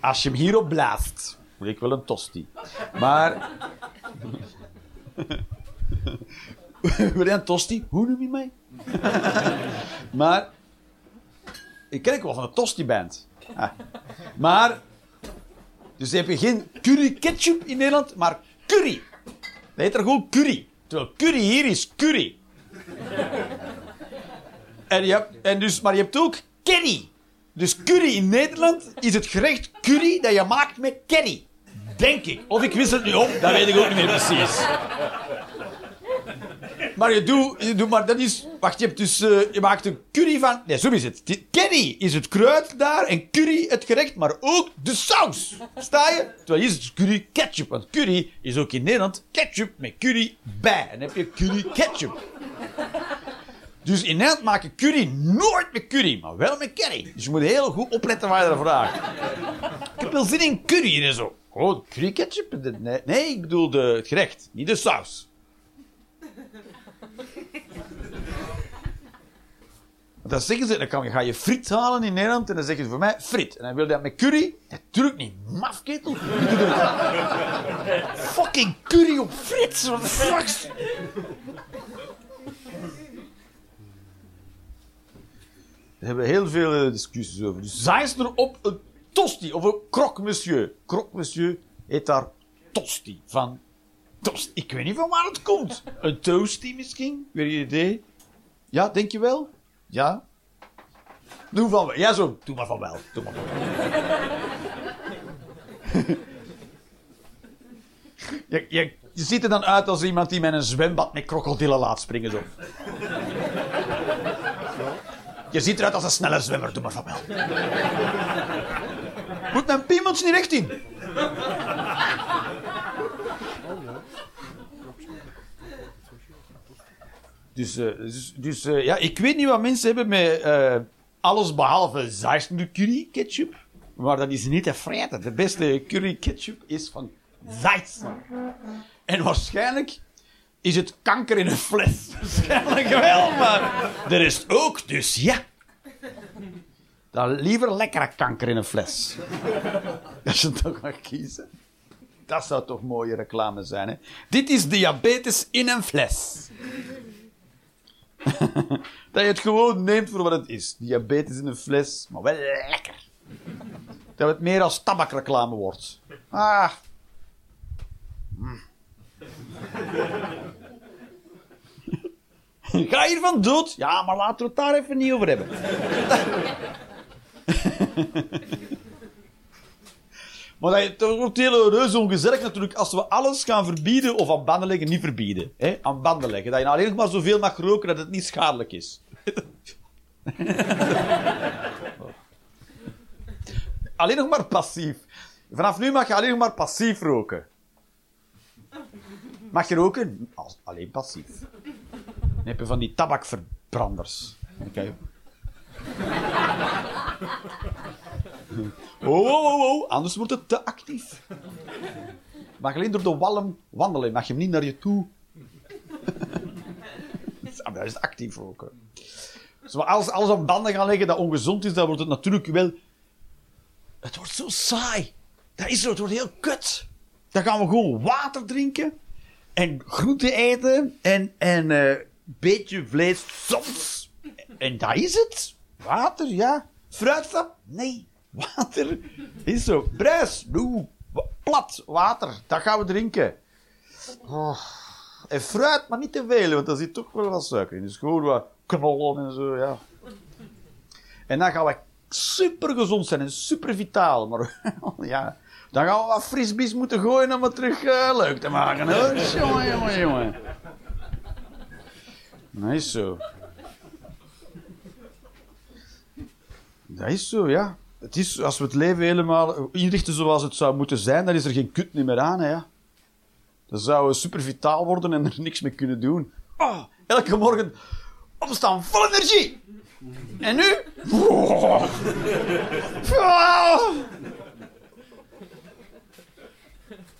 Als je hem hierop blaast, ik wel een tosti. Maar... [LAUGHS] een tosti? Hoe noem je mij? [LAUGHS] maar... Ik ken ik wel van een tosti-band. Ah. Maar... Dus heb je geen curry ketchup in Nederland, maar curry. Dat heet er gewoon curry. Terwijl curry hier is curry. En, je hebt, en dus, maar je hebt ook curry. Dus curry in Nederland is het gerecht curry dat je maakt met curry. Denk ik. Of ik wist het nu op, dat weet ik ook niet meer precies. Maar je doet, je doet maar dat is, wacht, je hebt dus, eh, je maakt een curry van, nee, zo is het. Curry is het kruid daar en curry het gerecht, maar ook de saus. Sta je? Terwijl hier is het curry ketchup, want curry is ook in Nederland ketchup met curry bij. En dan heb je curry ketchup. Dus in Nederland maak je curry nooit met curry, maar wel met curry. Dus je moet heel goed opletten waar je dat vraagt. Ik heb wel zin in curry en zo. Oh, curry ketchup? Nee, ik bedoel de, het gerecht, niet de saus. Dan zeggen ze, dan kan, ga je friet halen in Nederland en dan zeggen ze voor mij friet. En dan wil je dat met curry. Natuurlijk niet, mafketel. Je fucking curry op friet. Wat de fuck? Hebben heel veel eh, discussies over. Dus Zeisner op een tosti of een croque monsieur. Croque monsieur heet daar tosti van. Tosti. Ik weet niet van waar het komt. Een toasty misschien? Weet je idee? Ja, denk je wel? Ja? Doe van wel. Ja, zo. Doe maar van wel. Doe maar. [LAUGHS] Je, je, je ziet er dan uit als iemand die met een zwembad met krokodillen laat springen. Zo. Je ziet eruit als een snelle zwemmer, doe maar van wel. Moet mijn piemels niet recht in? Dus, eh, dus, dus eh, ja, ik weet niet wat mensen hebben met eh, alles behalve Zeissende curry ketchup. Maar dat is niet te vreten. De beste curry ketchup is van Zeiss. En waarschijnlijk is het kanker in een fles. [LAUGHS] Waarschijnlijk wel, maar er is ook, dus ja. Dan liever lekkere kanker in een fles. [LAUGHS] Als je toch mag kiezen. Dat zou toch mooie reclame zijn, hè? Dit is diabetes in een fles. [LAUGHS] dat je het gewoon neemt voor wat het is. Diabetes in een fles, maar wel lekker. Dat het meer als tabakreclame wordt. Ah. Mm. [LAUGHS] Ga je hiervan dood? Ja, maar laten we het daar even niet over hebben. [LAUGHS] maar dat wordt heel reuze ongezellig natuurlijk als we alles gaan verbieden of aan banden leggen, niet verbieden. Hè? Aan banden leggen. Dat je nou alleen nog maar zoveel mag roken dat het niet schadelijk is. [LAUGHS] alleen nog maar passief. Vanaf nu mag je alleen nog maar passief roken. Mag je roken? Als- alleen passief. Dan heb je van die tabakverbranders. Oké. [LAUGHS] Oh, oh, oh, oh, anders wordt het te actief. Mag alleen door de walm wandelen, mag je hem niet naar je toe. [LAUGHS] Dat is actief roken. Dus maar als alles op banden gaan leggen dat ongezond is, dan wordt het natuurlijk wel... Het wordt zo saai. Dat is zo, het wordt heel kut. Dan gaan we gewoon water drinken en groenten eten en een eh, beetje vlees soms. En dat is het. Water, ja. Fruitsap? Nee. Water is zo. Bruis? Wa- Plat water. Dat gaan we drinken. Oh. En fruit, maar niet te veel, want daar zit toch wel wat suiker in. Dus gewoon wat knollen en zo, ja. En dan gaan we super gezond zijn en super vitaal. Maar [LAUGHS] ja, dan gaan we wat frisbees moeten gooien om het terug eh, leuk te maken. Hoor. Jongen, jongen, jongen. Dat is zo. Dat is zo, ja. Het is, als we het leven helemaal inrichten zoals het zou moeten zijn, dan is er geen kut meer aan, hè, ja. Dan zouden we super vitaal worden en er niks mee kunnen doen. Oh, elke morgen opstaan vol energie. En nu? [LAUGHS]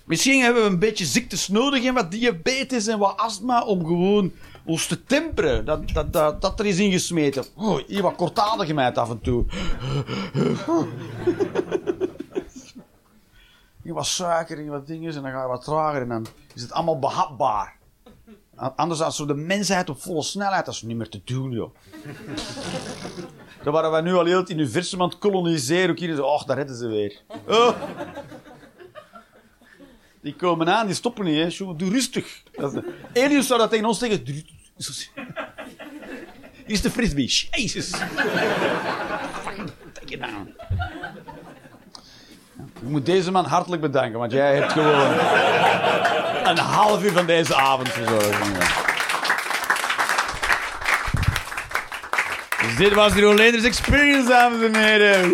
Misschien hebben we een beetje ziektes nodig en wat diabetes en wat astma om gewoon ons te temperen. Dat, dat, dat, dat er is ingesmeten. Oh, hier wat kortademheid af en toe. Hier wat suiker en wat dingen en dan ga je wat trager en dan is het allemaal behapbaar. Anders als we de mensheid op volle snelheid, dat is niet meer te doen, joh. Dan waren wij nu al heel het universum aan het koloniseren. Ook hier zo, ach, daar redden ze weer. Oh. Die komen aan, die stoppen niet, hè. Doe rustig. Elius zou dat tegen ons zeggen. Is de frisbee. Jezus. Take it down. Ik moet deze man hartelijk bedanken, want jij hebt gewoon een half uur van deze avond verzorgd. Dus dit was de Rolanders Experience, dames en heren.